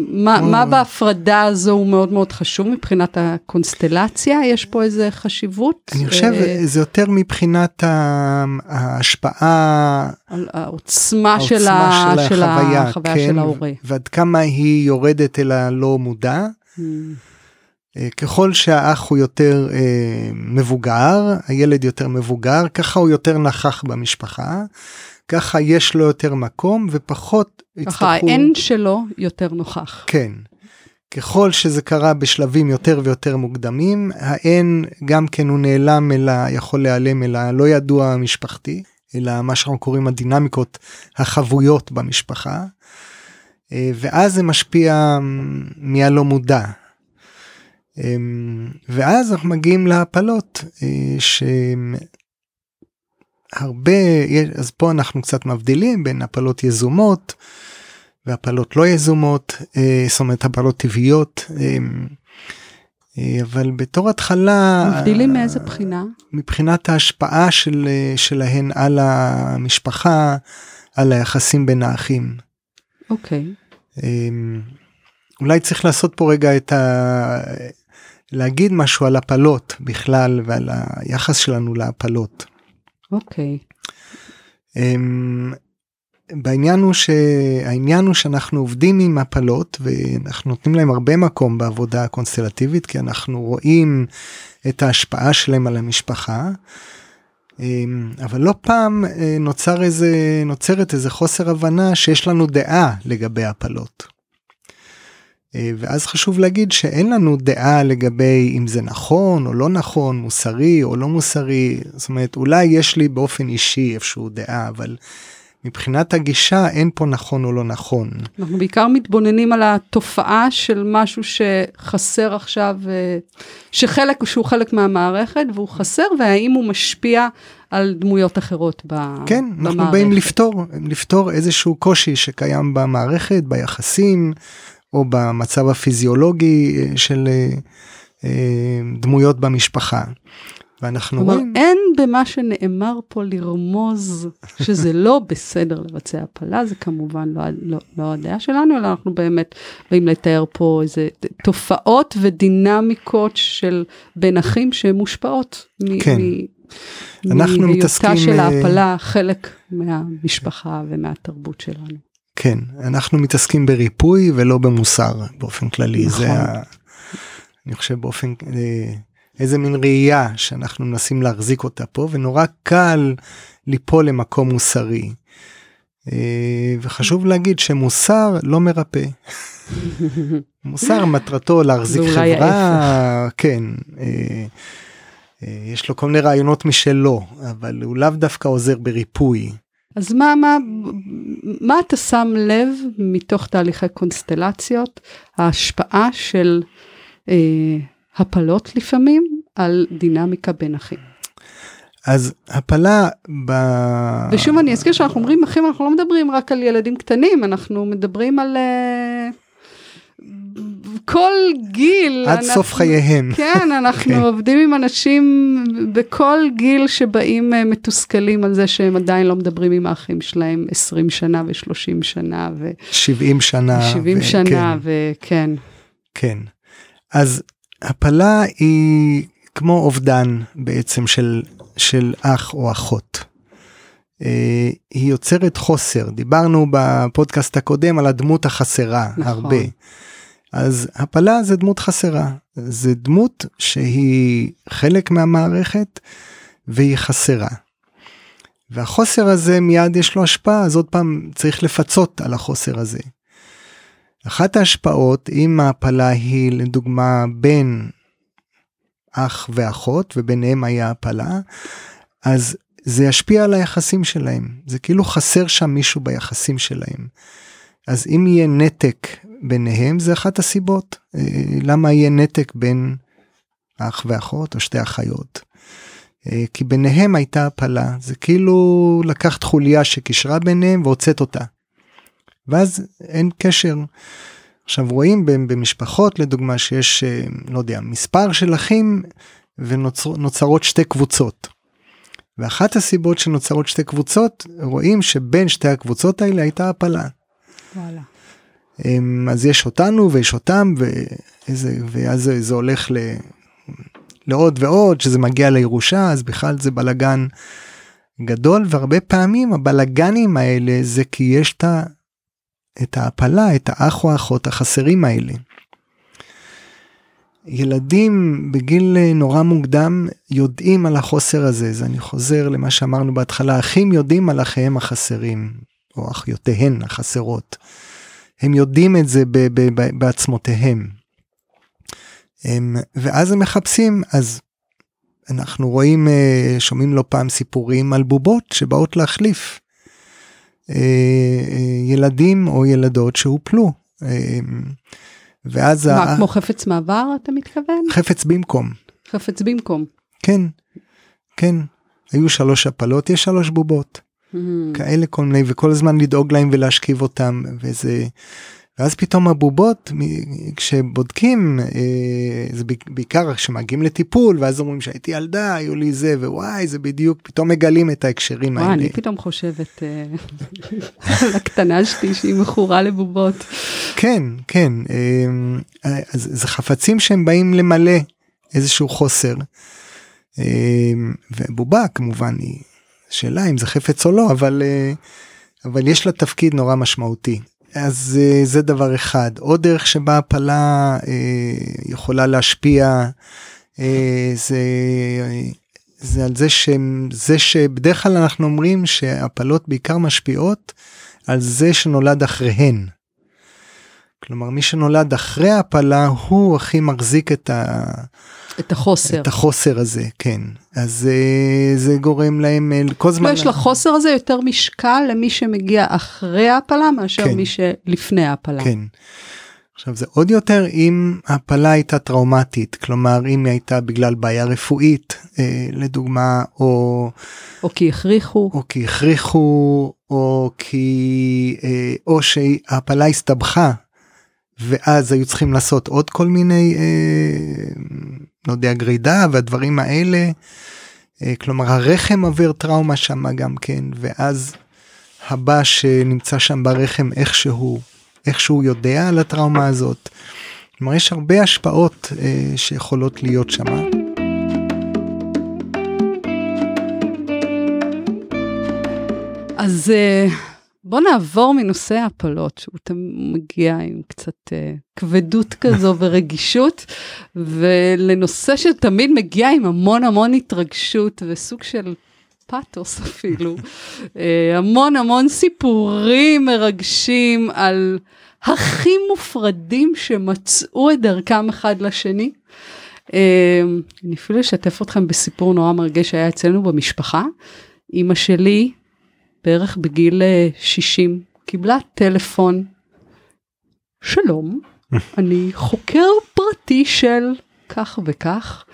מה, כמו- מה בהפרדה הזו הוא מאוד מאוד חשוב מבחינת הקונסטלציה? יש פה איזה חשיבות? אני חושב אה, זה יותר מבחינת ההשפעה העוצמה של, העוצמה ה... של של החוויה, החוויה כן, של ההורה. ועד כמה היא יורדת אל הלא מודע. Mm, ככל שהאח הוא יותר אה, מבוגר, הילד יותר מבוגר, ככה הוא יותר נכח במשפחה, ככה יש לו יותר מקום ופחות ככה האין שלו יותר נוכח. כן. ככל שזה קרה בשלבים יותר ויותר מוקדמים, האין גם כן הוא נעלם אל ה... יכול להיעלם אל הלא ידוע המשפחתי, אלא מה שאנחנו קוראים הדינמיקות החבויות במשפחה, אה, ואז זה משפיע מהלא מודע. אמ, ואז אנחנו מגיעים להפלות אה, שהרבה אז פה אנחנו קצת מבדילים בין הפלות יזומות והפלות לא יזומות אה, זאת אומרת הפלות טבעיות אה, אבל בתור התחלה מבדילים מאיזה בחינה? מבחינת ההשפעה של, שלהן על המשפחה על היחסים בין האחים. אוקיי. אמ, אולי צריך לעשות פה רגע את ה... להגיד משהו על הפלות בכלל ועל היחס שלנו להפלות. אוקיי. אמ, בעניין הוא שהעניין הוא שאנחנו עובדים עם הפלות ואנחנו נותנים להם הרבה מקום בעבודה הקונסטלטיבית כי אנחנו רואים את ההשפעה שלהם על המשפחה. אמ, אבל לא פעם אה, נוצר איזה נוצרת איזה חוסר הבנה שיש לנו דעה לגבי הפלות. אה, ואז חשוב להגיד שאין לנו דעה לגבי אם זה נכון או לא נכון, מוסרי או לא מוסרי, זאת אומרת אולי יש לי באופן אישי איפשהו דעה, אבל מבחינת הגישה אין פה נכון או לא נכון. אנחנו בעיקר מתבוננים על התופעה של משהו שחסר עכשיו, אה, שחלק, שהוא חלק מהמערכת והוא חסר, והאם הוא משפיע על דמויות אחרות כן, במערכת. אנחנו באים לפתור, לפתור איזשהו קושי שקיים במערכת, ביחסים, או במצב הפיזיולוגי אה, של אה, אה, דמויות במשפחה. ואנחנו כלומר, רואים... אין במה שנאמר פה לרמוז שזה לא בסדר לבצע הפלה, זה כמובן לא, לא, לא הדעה שלנו, אלא אנחנו באמת באים לתאר פה איזה תופעות ודינמיקות של בין אחים שמושפעות כן. מ- אנחנו מהיותה של ההפלה חלק מהמשפחה ומהתרבות שלנו. כן, אנחנו מתעסקים בריפוי ולא במוסר באופן כללי. נכון. זה ה... אני חושב באופן... אה, איזה מין ראייה שאנחנו מנסים להחזיק אותה פה, ונורא קל ליפול למקום מוסרי. אה, וחשוב להגיד שמוסר לא מרפא. מוסר מטרתו להחזיק חברה, כן. אה, יש לו כל מיני רעיונות משלו, אבל הוא לאו דווקא עוזר בריפוי. אז מה, מה, מה אתה שם לב מתוך תהליכי קונסטלציות, ההשפעה של אה, הפלות לפעמים על דינמיקה בין אחים? אז הפלה ב... ושוב אני אזכיר שאנחנו אומרים אחים, אנחנו לא מדברים רק על ילדים קטנים, אנחנו מדברים על אה, כל גיל. עד אנחנו, סוף חייהם. כן, אנחנו כן. עובדים עם אנשים בכל גיל שבאים אה, מתוסכלים על זה שהם עדיין לא מדברים עם האחים שלהם 20 שנה ו-30 שנה ו... 70 שנה. 70 ו- שנה, כן, וכן. כן. אז הפלה היא כמו אובדן בעצם של, של אח או אחות. אה, היא יוצרת חוסר, דיברנו בפודקאסט הקודם על הדמות החסרה נכון. הרבה. אז הפלה זה דמות חסרה, זה דמות שהיא חלק מהמערכת והיא חסרה. והחוסר הזה מיד יש לו השפעה, אז עוד פעם צריך לפצות על החוסר הזה. אחת ההשפעות, אם ההפלה היא לדוגמה בין אח ואחות וביניהם היה הפלה, אז זה ישפיע על היחסים שלהם. זה כאילו חסר שם מישהו ביחסים שלהם. אז אם יהיה נתק ביניהם, זה אחת הסיבות. אה, למה יהיה נתק בין אח ואחות או שתי אחיות. אה, כי ביניהם הייתה הפלה, זה כאילו לקחת חוליה שקישרה ביניהם והוצאת אותה. ואז אין קשר. עכשיו רואים במשפחות לדוגמה שיש אה, לא יודע מספר של אחים ונוצרות שתי קבוצות. ואחת הסיבות שנוצרות שתי קבוצות רואים שבין שתי הקבוצות האלה הייתה הפלה. וואלה. אמ, אז יש אותנו ויש אותם ואיזה ואז זה, הולך ל, לעוד ועוד שזה מגיע לירושה אז בכלל זה בלגן גדול והרבה פעמים הבלגנים האלה זה כי יש את, ה, את ההפלה את האח או האחות החסרים האלה. ילדים בגיל נורא מוקדם יודעים על החוסר הזה אז אני חוזר למה שאמרנו בהתחלה אחים יודעים על אחיהם החסרים או אחיותיהן החסרות. הם יודעים את זה ב- ב- ב- בעצמותיהם. הם, ואז הם מחפשים אז אנחנו רואים אה, שומעים לא פעם סיפורים על בובות שבאות להחליף אה, אה, ילדים או ילדות שהופלו. ואז מה, ה- כמו חפץ מעבר אתה מתכוון? חפץ במקום חפץ במקום. כן כן היו שלוש הפלות יש שלוש בובות. כאלה כל מיני וכל הזמן לדאוג להם ולהשכיב אותם וזה ואז פתאום הבובות כשבודקים אה, זה בעיק- בעיקר כשמגיעים לטיפול ואז אומרים שהייתי ילדה היו לי זה ווואי זה בדיוק פתאום מגלים את ההקשרים האלה. אני פתאום חושבת אה, על הקטנה שלי שהיא מכורה לבובות. כן כן אה, אז זה חפצים שהם באים למלא איזשהו חוסר. ובובה כמובן היא שאלה אם זה חפץ או לא אבל אה, אבל יש לה תפקיד נורא משמעותי. אז אה, זה דבר אחד עוד דרך שבה הפלה אה, יכולה להשפיע זה זה על זה שזה שבדרך כלל אנחנו אומרים שהפלות בעיקר משפיעות על זה שנולד אחריהן. כלומר מי שנולד אחרי ההפלה הוא הכי מחזיק את, ה... את החוסר. את החוסר הזה, כן. אז אה, זה גורם להם אה, כל זמן... יש לחוסר הזה יותר משקל למי שמגיע אחרי ההפלה מאשר כן. מי שלפני ההפלה. כן. עכשיו זה עוד יותר אם ההפלה הייתה טראומטית, כלומר אם היא הייתה בגלל בעיה רפואית, אה, לדוגמה, או, או כי הכריחו. או כי הכריחו, או כי, אה, או שההפלה הסתבכה, ואז היו צריכים לעשות עוד כל מיני, אה, לא יודע, גרידה והדברים האלה. אה, כלומר הרחם עובר טראומה שם גם כן, ואז הבא שנמצא שם ברחם איכשהו, איכשהו יודע על הטראומה הזאת. כלומר יש הרבה השפעות אה, שיכולות להיות שם. אז אה, בוא נעבור מנושא ההפלות, שהוא מגיע עם קצת אה, כבדות כזו ורגישות, ולנושא שתמיד מגיע עם המון המון התרגשות וסוג של פאתוס אפילו. אה, המון המון סיפורים מרגשים על הכי מופרדים שמצאו את דרכם אחד לשני. אה, אני אפילו אשתף אתכם בסיפור נורא מרגש שהיה אצלנו במשפחה. אימא שלי, בערך בגיל אה, 60, קיבלה טלפון, שלום, אני חוקר פרטי של כך וכך,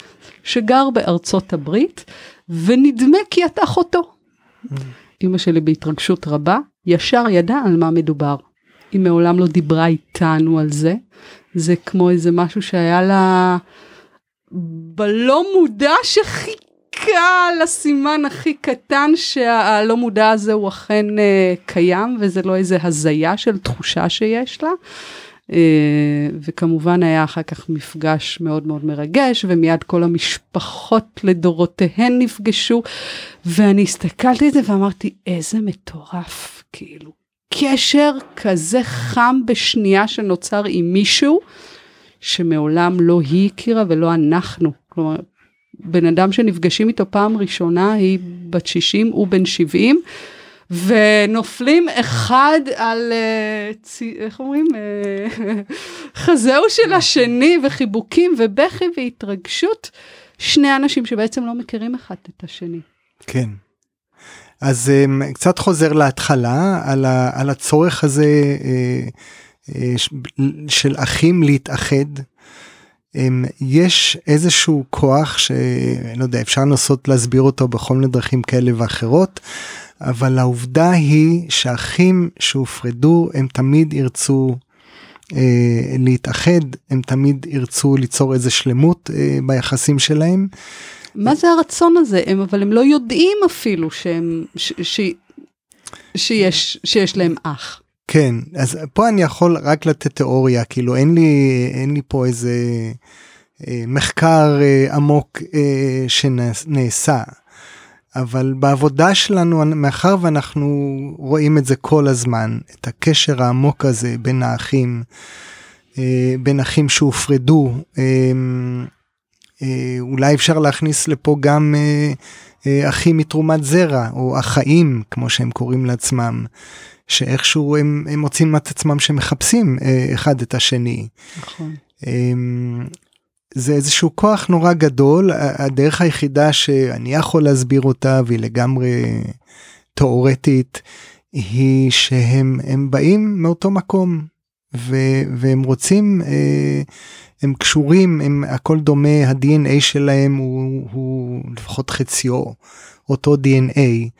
שגר בארצות הברית, ונדמה כי את אחותו. אימא שלי בהתרגשות רבה, ישר ידעה על מה מדובר. היא מעולם לא דיברה איתנו על זה. זה כמו איזה משהו שהיה לה בלא מודע שחיכה לסימן הכי קטן שהלא מודע הזה הוא אכן uh, קיים וזה לא איזה הזיה של תחושה שיש לה. Uh, וכמובן היה אחר כך מפגש מאוד מאוד מרגש ומיד כל המשפחות לדורותיהן נפגשו ואני הסתכלתי על זה ואמרתי איזה מטורף כאילו קשר כזה חם בשנייה שנוצר עם מישהו שמעולם לא היא הכירה ולא אנחנו. כלומר, בן אדם שנפגשים איתו פעם ראשונה היא בת 60, הוא בן 70, ונופלים אחד על, צי, איך אומרים? Uh, חזהו של השני וחיבוקים ובכי והתרגשות. שני אנשים שבעצם לא מכירים אחד את השני. כן. אז um, קצת חוזר להתחלה על, ה, על הצורך הזה uh, uh, של אחים להתאחד. Um, יש איזשהו כוח שלא יודע אפשר לנסות להסביר אותו בכל מיני דרכים כאלה ואחרות אבל העובדה היא שאחים שהופרדו הם תמיד ירצו uh, להתאחד הם תמיד ירצו ליצור איזה שלמות uh, ביחסים שלהם. מה זה הרצון הזה? הם, אבל הם לא יודעים אפילו שהם, ש, ש, שיש, שיש להם אח. כן, אז פה אני יכול רק לתת תיאוריה, כאילו אין לי, אין לי פה איזה אה, מחקר אה, עמוק אה, שנעשה, אבל בעבודה שלנו, מאחר ואנחנו רואים את זה כל הזמן, את הקשר העמוק הזה בין האחים, אה, בין אחים שהופרדו, אה, אה, אולי אפשר להכניס לפה גם אה, אה, אחים מתרומת זרע או אחאים כמו שהם קוראים לעצמם שאיכשהו הם, הם מוצאים את עצמם שמחפשים אה, אחד את השני. נכון. אה, זה איזשהו כוח נורא גדול הדרך היחידה שאני יכול להסביר אותה והיא לגמרי תאורטית היא שהם הם באים מאותו מקום ו, והם רוצים. אה, הם קשורים, הם הכל דומה, ה-DNA שלהם הוא, הוא לפחות חציו, אותו DNA.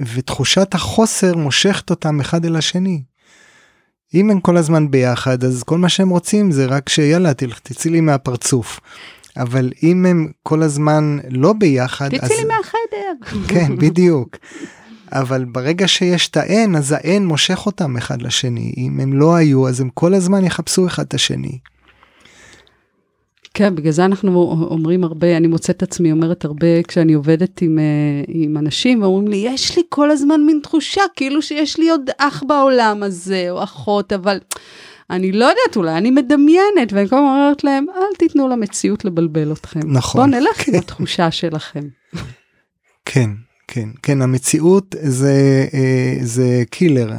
ותחושת החוסר מושכת אותם אחד אל השני. אם הם כל הזמן ביחד אז כל מה שהם רוצים זה רק שיאללה תצאי לי מהפרצוף. אבל אם הם כל הזמן לא ביחד תצאי אז... לי מהחדר. כן בדיוק. אבל ברגע שיש את האין אז האין מושך אותם אחד לשני אם הם לא היו אז הם כל הזמן יחפשו אחד את השני. כן בגלל זה אנחנו אומרים הרבה אני מוצאת עצמי אומרת הרבה כשאני עובדת עם, עם אנשים ואומרים לי יש לי כל הזמן מין תחושה כאילו שיש לי עוד אח בעולם הזה או אחות אבל אני לא יודעת אולי אני מדמיינת ואני כל הזמן אומרת להם אל תיתנו למציאות לבלבל אתכם נכון בוא נלך עם התחושה שלכם. כן כן כן המציאות זה זה קילר.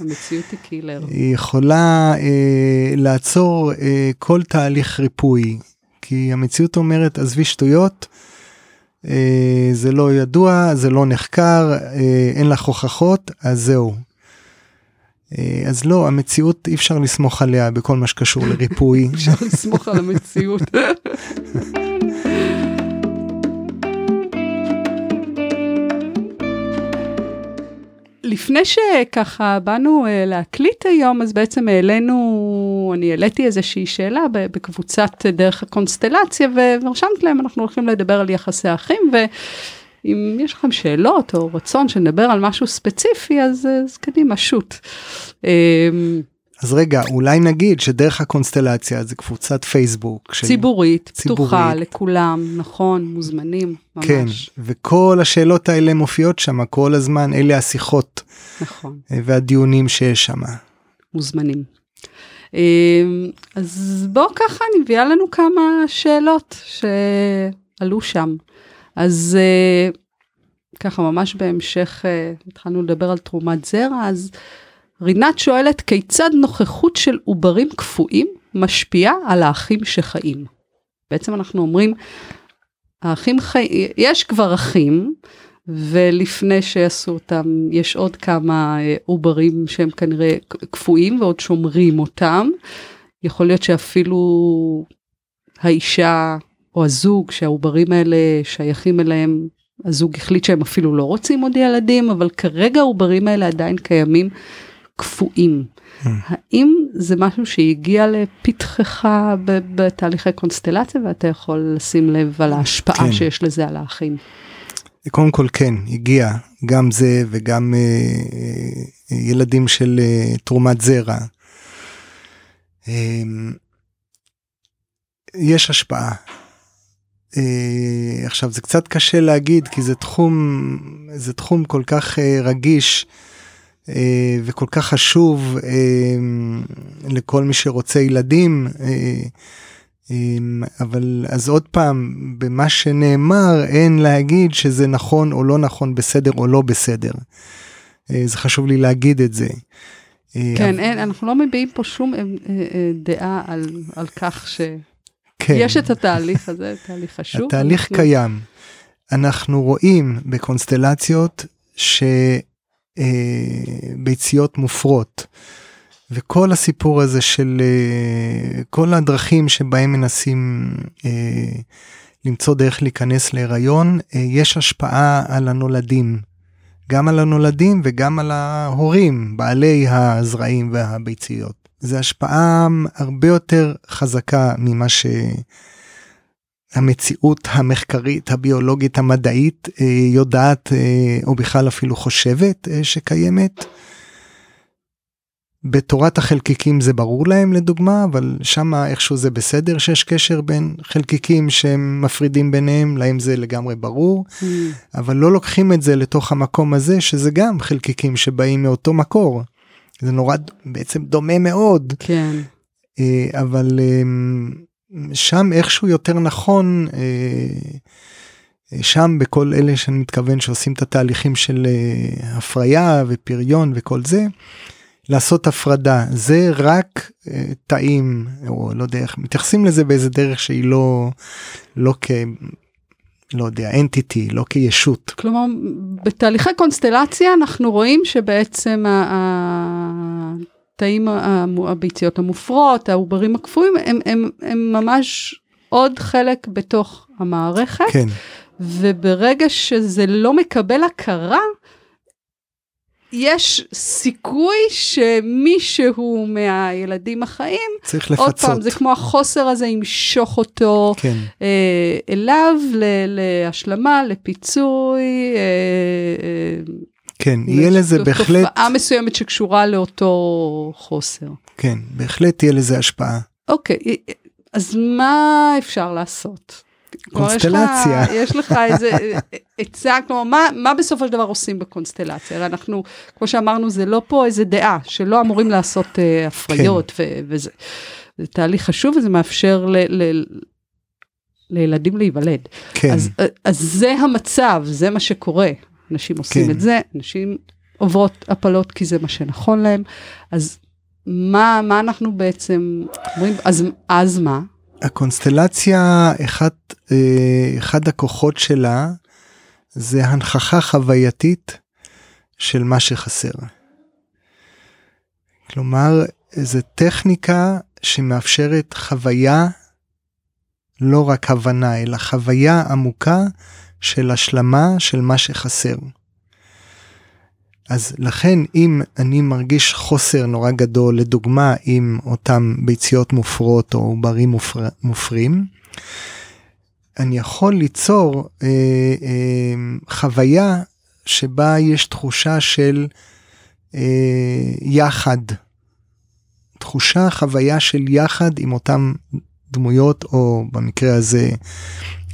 המציאות היא קילר. היא יכולה אה, לעצור אה, כל תהליך ריפוי, כי המציאות אומרת עזבי שטויות, אה, זה לא ידוע, זה לא נחקר, אה, אין לך הוכחות, אז זהו. אה, אז לא, המציאות אי אפשר לסמוך עליה בכל מה שקשור לריפוי. אפשר לסמוך על המציאות. לפני שככה באנו uh, להקליט היום, אז בעצם העלינו, אני העליתי איזושהי שאלה בקבוצת דרך הקונסטלציה, ורשמת להם, אנחנו הולכים לדבר על יחסי אחים, ואם יש לכם שאלות או רצון שנדבר על משהו ספציפי, אז, אז קדימה, שוט. אז רגע, אולי נגיד שדרך הקונסטלציה זה קבוצת פייסבוק. של... ציבורית, ציבורית, פתוחה לכולם, נכון, מוזמנים, ממש. כן, וכל השאלות האלה מופיעות שם כל הזמן, אלה השיחות. נכון. והדיונים שיש שם. מוזמנים. אמ, אז בואו ככה, אני מביאה לנו כמה שאלות שעלו שם. אז אה, ככה, ממש בהמשך, אה, התחלנו לדבר על תרומת זרע, אז... רינת שואלת כיצד נוכחות של עוברים קפואים משפיעה על האחים שחיים. בעצם אנחנו אומרים, האחים חיים, יש כבר אחים, ולפני שעשו אותם יש עוד כמה אה, עוברים שהם כנראה קפואים ועוד שומרים אותם. יכול להיות שאפילו האישה או הזוג שהעוברים האלה שייכים אליהם, הזוג החליט שהם אפילו לא רוצים עוד ילדים, אבל כרגע העוברים האלה עדיין קיימים קפואים. Mm. האם זה משהו שהגיע לפתחך בתהליכי קונסטלציה ואתה יכול לשים לב על ההשפעה כן. שיש לזה על האחים? קודם כל כן, הגיע גם זה וגם אה, אה, ילדים של אה, תרומת זרע. אה, יש השפעה. אה, עכשיו זה קצת קשה להגיד כי זה תחום, זה תחום כל כך אה, רגיש. אה, וכל כך חשוב אה, לכל מי שרוצה ילדים. אה, אבל אז עוד פעם, במה שנאמר אין להגיד שזה נכון או לא נכון, בסדר או לא בסדר. זה חשוב לי להגיד את זה. כן, אבל... אין, אנחנו לא מביעים פה שום דעה על, על כך שיש כן. את התהליך הזה, תהליך חשוב. התהליך אנחנו... קיים. אנחנו רואים בקונסטלציות ש... אה, ביציות מופרות. וכל הסיפור הזה של אה, כל הדרכים שבהם מנסים אה, למצוא דרך להיכנס להיריון, אה, יש השפעה על הנולדים. גם על הנולדים וגם על ההורים, בעלי הזרעים והביציות. זו השפעה הרבה יותר חזקה ממה ש... המציאות המחקרית הביולוגית המדעית אה, יודעת אה, או בכלל אפילו חושבת אה, שקיימת. בתורת החלקיקים זה ברור להם לדוגמה אבל שמה איכשהו זה בסדר שיש קשר בין חלקיקים שהם מפרידים ביניהם להם זה לגמרי ברור mm. אבל לא לוקחים את זה לתוך המקום הזה שזה גם חלקיקים שבאים מאותו מקור. זה נורא בעצם דומה מאוד כן אבל שם איכשהו יותר נכון אה, אה, שם בכל אלה שאני מתכוון שעושים את התהליכים של אה, הפריה ופריון וכל זה. לעשות הפרדה זה רק תאים או לא יודע איך מתייחסים לזה באיזה דרך שהיא לא לא כ... לא יודע, אנטיטי, לא כישות. כלומר, בתהליכי קונסטלציה אנחנו רואים שבעצם התאים הביציות המופרות, העוברים הקפואים, הם, הם, הם ממש עוד חלק בתוך המערכת. כן. וברגע שזה לא מקבל הכרה, יש סיכוי שמישהו מהילדים החיים, צריך לפצות. עוד פעם, זה כמו החוסר הזה ימשוך אותו כן. אה, אליו ל, להשלמה, לפיצוי. אה, אה, כן, יהיה לזה בהחלט... תופעה מסוימת שקשורה לאותו חוסר. כן, בהחלט תהיה לזה השפעה. אוקיי, אז מה אפשר לעשות? קונסטלציה. יש לך, יש לך איזה עצה, כלומר, מה, מה בסופו של דבר עושים בקונסטלציה? הרי אנחנו, כמו שאמרנו, זה לא פה איזה דעה, שלא אמורים לעשות uh, הפריות כן. ו- וזה. זה תהליך חשוב וזה מאפשר ל... ל- לילדים להיוולד. כן. אז, אז זה המצב, זה מה שקורה. אנשים עושים כן. את זה, אנשים עוברות הפלות כי זה מה שנכון להם. אז מה, מה אנחנו בעצם אומרים, אז, אז מה? הקונסטלציה, אחד, אה, אחד הכוחות שלה זה הנכחה חווייתית של מה שחסר. כלומר, זו טכניקה שמאפשרת חוויה, לא רק הבנה, אלא חוויה עמוקה של השלמה של מה שחסר. אז לכן אם אני מרגיש חוסר נורא גדול, לדוגמה עם אותם ביציות מופרות או עוברים מופר, מופרים, אני יכול ליצור אה, אה, חוויה שבה יש תחושה של אה, יחד, תחושה, חוויה של יחד עם אותם דמויות, או במקרה הזה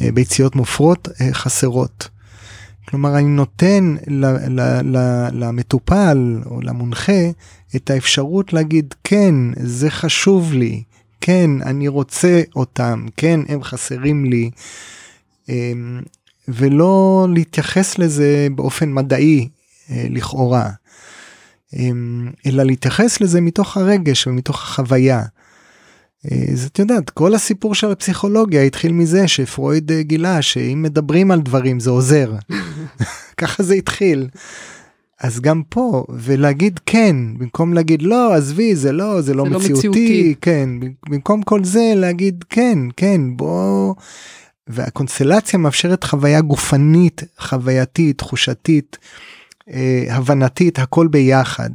ביציות מופרות אה, חסרות. כלומר, אני נותן למטופל או למונחה את האפשרות להגיד, כן, זה חשוב לי, כן, אני רוצה אותם, כן, הם חסרים לי, אמ, ולא להתייחס לזה באופן מדעי, אה, לכאורה, אמ, אלא להתייחס לזה מתוך הרגש ומתוך החוויה. אז את יודעת, כל הסיפור של הפסיכולוגיה התחיל מזה שפרויד אה, גילה שאם מדברים על דברים זה עוזר. ככה זה התחיל. אז גם פה, ולהגיד כן, במקום להגיד לא, עזבי, זה לא, זה לא, זה מציאותי, לא מציאותי, כן, במקום כל זה להגיד כן, כן, בוא... והקונסטלציה מאפשרת חוויה גופנית, חווייתית, תחושתית, אה, הבנתית, הכל ביחד.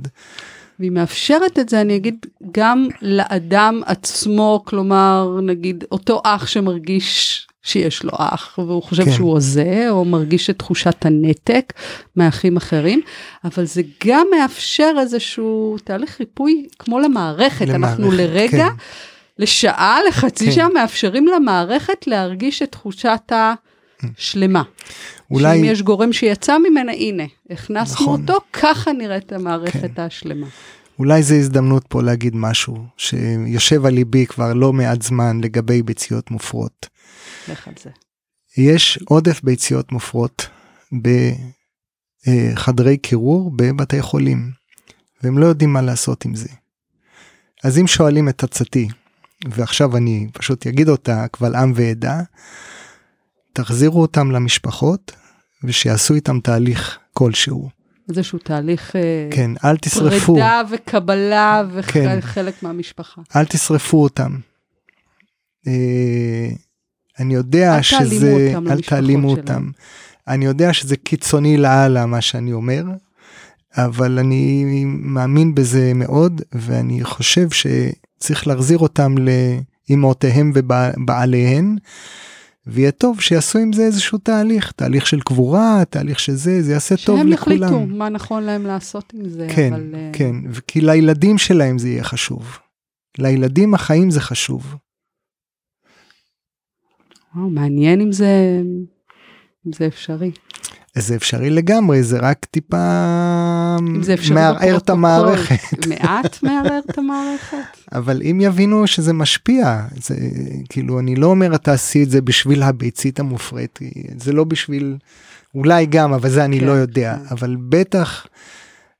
והיא מאפשרת את זה, אני אגיד, גם לאדם עצמו, כלומר, נגיד, אותו אח שמרגיש שיש לו אח, והוא חושב כן. שהוא הוזה, או מרגיש את תחושת הנתק מאחים אחרים, אבל זה גם מאפשר איזשהו תהליך ריפוי כמו למערכת. למערכת, אנחנו לרגע, כן. לשעה, לחצי כן. שעה, מאפשרים למערכת להרגיש את תחושת השלמה. אולי... שאם יש גורם שיצא ממנה, הנה, הכנסנו נכון. אותו, ככה נראית המערכת כן. השלמה. אולי זו הזדמנות פה להגיד משהו שיושב על ליבי כבר לא מעט זמן לגבי ביציות מופרות. לך על זה. יש עודף ביציות מופרות בחדרי קירור בבתי חולים, והם לא יודעים מה לעשות עם זה. אז אם שואלים את עצתי, ועכשיו אני פשוט אגיד אותה קבל עם ועדה, תחזירו אותם למשפחות ושיעשו איתם תהליך כלשהו. איזשהו תהליך אה, כן, אל תשרפו. פרידה וקבלה וחלק כן. מהמשפחה. אל תשרפו אותם. אה, אני יודע אל שזה, אותם אל תעלימו אותם. אני יודע שזה קיצוני לאללה מה שאני אומר, אבל אני מאמין בזה מאוד, ואני חושב שצריך להחזיר אותם לאמהותיהם ובעליהן. ויהיה טוב שיעשו עם זה איזשהו תהליך, תהליך של קבורה, תהליך של זה, זה יעשה טוב לכולם. שהם יחליטו מה נכון להם לעשות עם זה, כן, אבל... כן, כי לילדים שלהם זה יהיה חשוב. לילדים החיים זה חשוב. וואו, מעניין אם זה, אם זה אפשרי. זה אפשרי לגמרי, זה רק טיפה מערער את המערכת. מעט מערער את המערכת. אבל אם יבינו שזה משפיע, זה כאילו, אני לא אומר אתה עשי את זה בשביל הביצית המופרית, זה לא בשביל, אולי גם, אבל זה אני כן, לא יודע, כן. אבל בטח...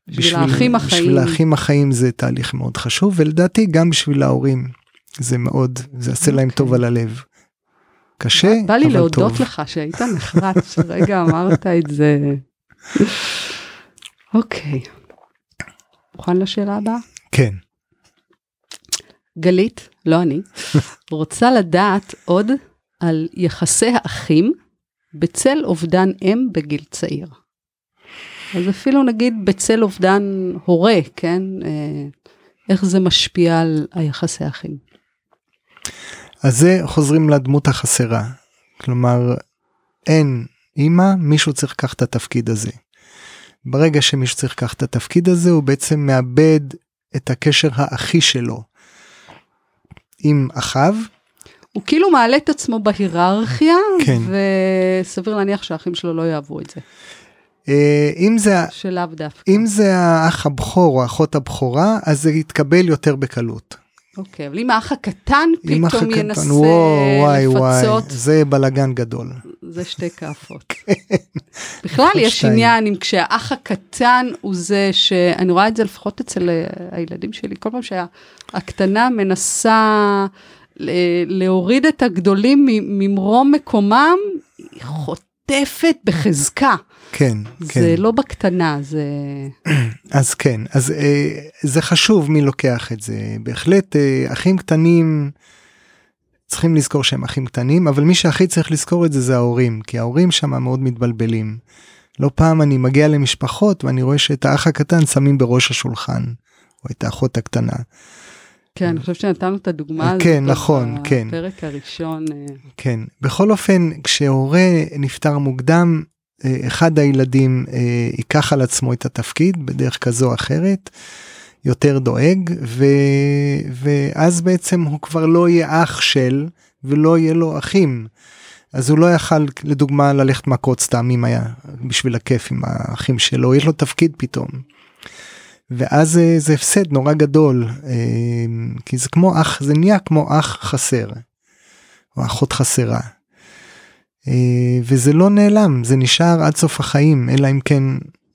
בשביל האחים החיים. בשביל האחים החיים זה תהליך מאוד חשוב, ולדעתי גם בשביל ההורים זה מאוד, זה יעשה להם טוב על הלב. קשה, אבל טוב. בא לי להודות לך שהיית נחרץ, שרגע אמרת את זה. אוקיי. מוכן לשאלה הבאה? כן. גלית, לא אני, רוצה לדעת עוד על יחסי האחים בצל אובדן אם בגיל צעיר. אז אפילו נגיד בצל אובדן הורה, כן? אה, איך זה משפיע על היחסי האחים. אז זה חוזרים לדמות החסרה. כלומר, אין אימא, מישהו צריך לקחת את התפקיד הזה. ברגע שמישהו צריך לקחת את התפקיד הזה, הוא בעצם מאבד את הקשר האחי שלו עם אחיו. הוא כאילו מעלה את עצמו בהיררכיה, כן. וסביר להניח שהאחים שלו לא יאהבו את זה. אה, אם זה, שלאו דווקא. אם זה האח הבכור או האחות הבכורה, אז זה יתקבל יותר בקלות. אוקיי, אבל אם האח הקטן פתאום הקטן, ינסה וואו, וואי, לפצות, וואי, זה בלאגן גדול. זה שתי כאפות. בכלל יש שתיים. עניין אם כשהאח הקטן הוא זה שאני רואה את זה לפחות אצל אה, הילדים שלי, כל פעם שהקטנה מנסה ל- להוריד את הגדולים ממרום מקומם, היא חוטפת בחזקה. כן, כן. זה לא בקטנה, זה... אז כן, אז אה, זה חשוב מי לוקח את זה. בהחלט אה, אחים קטנים צריכים לזכור שהם אחים קטנים, אבל מי שהכי צריך לזכור את זה זה ההורים, כי ההורים שם מאוד מתבלבלים. לא פעם אני מגיע למשפחות ואני רואה שאת האח הקטן שמים בראש השולחן, או את האחות הקטנה. כן, אני חושבת שנתנו את הדוגמה הזאת. כן, נכון, כן. בפרק הראשון. אה, כן, בכל אופן, כשהורה נפטר מוקדם, אחד הילדים אה, ייקח על עצמו את התפקיד בדרך כזו או אחרת, יותר דואג, ו... ואז בעצם הוא כבר לא יהיה אח של, ולא יהיה לו אחים. אז הוא לא יכל, לדוגמה, ללכת מכות סתם אם היה בשביל הכיף עם האחים שלו, יש לו תפקיד פתאום. ואז אה, זה הפסד נורא גדול, אה, כי זה כמו אח, זה נהיה כמו אח חסר, או אחות חסרה. אה, וזה לא נעלם, זה נשאר עד סוף החיים, אלא אם כן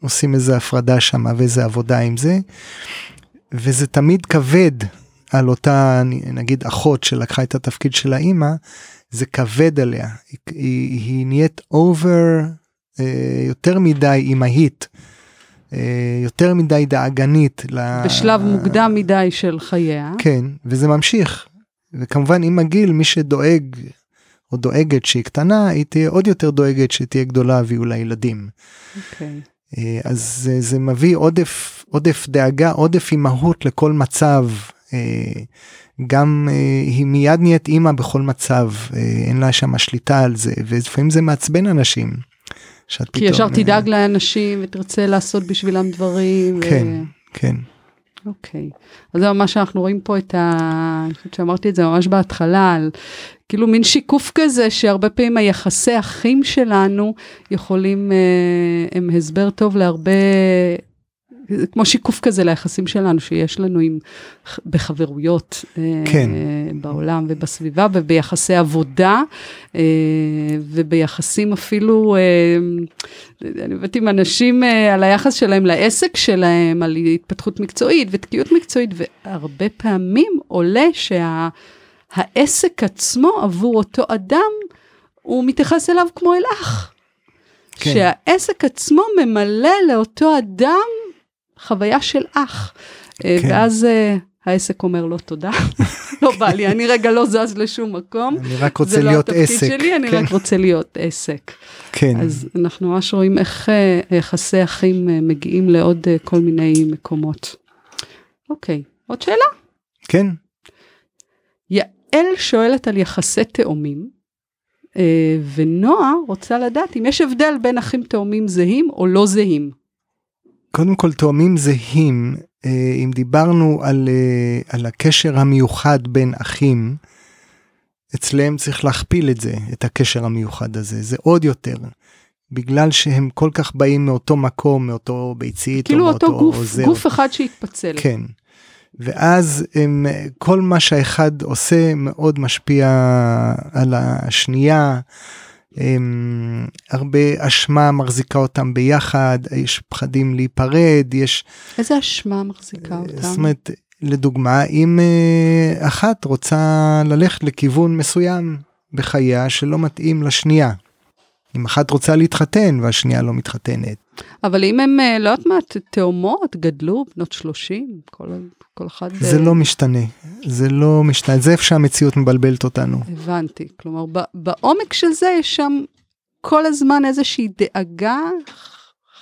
עושים איזה הפרדה שם ואיזה עבודה עם זה. וזה תמיד כבד על אותה נגיד אחות שלקחה את התפקיד של האימא, זה כבד עליה, היא, היא, היא נהיית אובר אה, יותר מדי אימהית, אה, יותר מדי דאגנית. ל... בשלב מוקדם מדי של חייה. כן, וזה ממשיך. וכמובן עם הגיל מי שדואג או דואגת שהיא קטנה, היא תהיה עוד יותר דואגת שתהיה גדולה ויהיו לה ילדים. אוקיי. אה, אז זה, זה מביא עודף, עודף דאגה, עודף אימהות לכל מצב. אה, גם אה, היא מיד נהיית אימא בכל מצב, אין לה שם שליטה על זה, ולפעמים זה מעצבן אנשים. שאת כי ישר תדאג לאנשים ותרצה לעשות בשבילם דברים. כן, ו... כן. אוקיי, אז זה ממש אנחנו רואים פה את ה... אני חושבת שאמרתי את זה ממש בהתחלה, על כאילו מין שיקוף כזה שהרבה פעמים היחסי אחים שלנו יכולים, אה, הם הסבר טוב להרבה, כמו שיקוף כזה ליחסים שלנו שיש לנו עם, בחברויות כן. בעולם ובסביבה וביחסי עבודה וביחסים אפילו, אני עובדת עם אנשים על היחס שלהם לעסק שלהם, על התפתחות מקצועית ותקיעות מקצועית, והרבה פעמים עולה שהעסק עצמו עבור אותו אדם, הוא מתייחס אליו כמו אל אח. כן. שהעסק עצמו ממלא לאותו אדם חוויה של אח. כן. ואז uh, העסק אומר לו תודה, לא בא לי, אני רגע לא זז לשום מקום. אני רק רוצה להיות עסק. זה לא התפקיד שלי, אני כן. רק רוצה להיות עסק. כן. אז אנחנו ממש רואים איך uh, יחסי אחים מגיעים לעוד כל מיני מקומות. אוקיי, עוד שאלה? כן. יעל שואלת על יחסי תאומים, uh, ונועה רוצה לדעת אם יש הבדל בין אחים תאומים זהים או לא זהים. קודם כל תאומים זהים, אם דיברנו על, על הקשר המיוחד בין אחים, אצלם צריך להכפיל את זה, את הקשר המיוחד הזה, זה עוד יותר. בגלל שהם כל כך באים מאותו מקום, מאותו ביצית, כאילו או אותו מאותו גוף, עוזר. גוף אחד שהתפצל. כן. ואז הם, כל מה שהאחד עושה מאוד משפיע על השנייה. הם, הרבה אשמה מחזיקה אותם ביחד, יש פחדים להיפרד, יש... איזה אשמה מחזיקה אותם? זאת אומרת, לדוגמה, אם אחת רוצה ללכת לכיוון מסוים בחייה שלא מתאים לשנייה. אם אחת רוצה להתחתן והשנייה לא מתחתנת. אבל אם הם, לא יודעת מה, תאומות, גדלו, בנות 30, כל, כל אחד... זה ב... לא משתנה, זה לא משתנה, זה איפה שהמציאות מבלבלת אותנו. הבנתי, כלומר, בעומק של זה יש שם כל הזמן איזושהי דאגה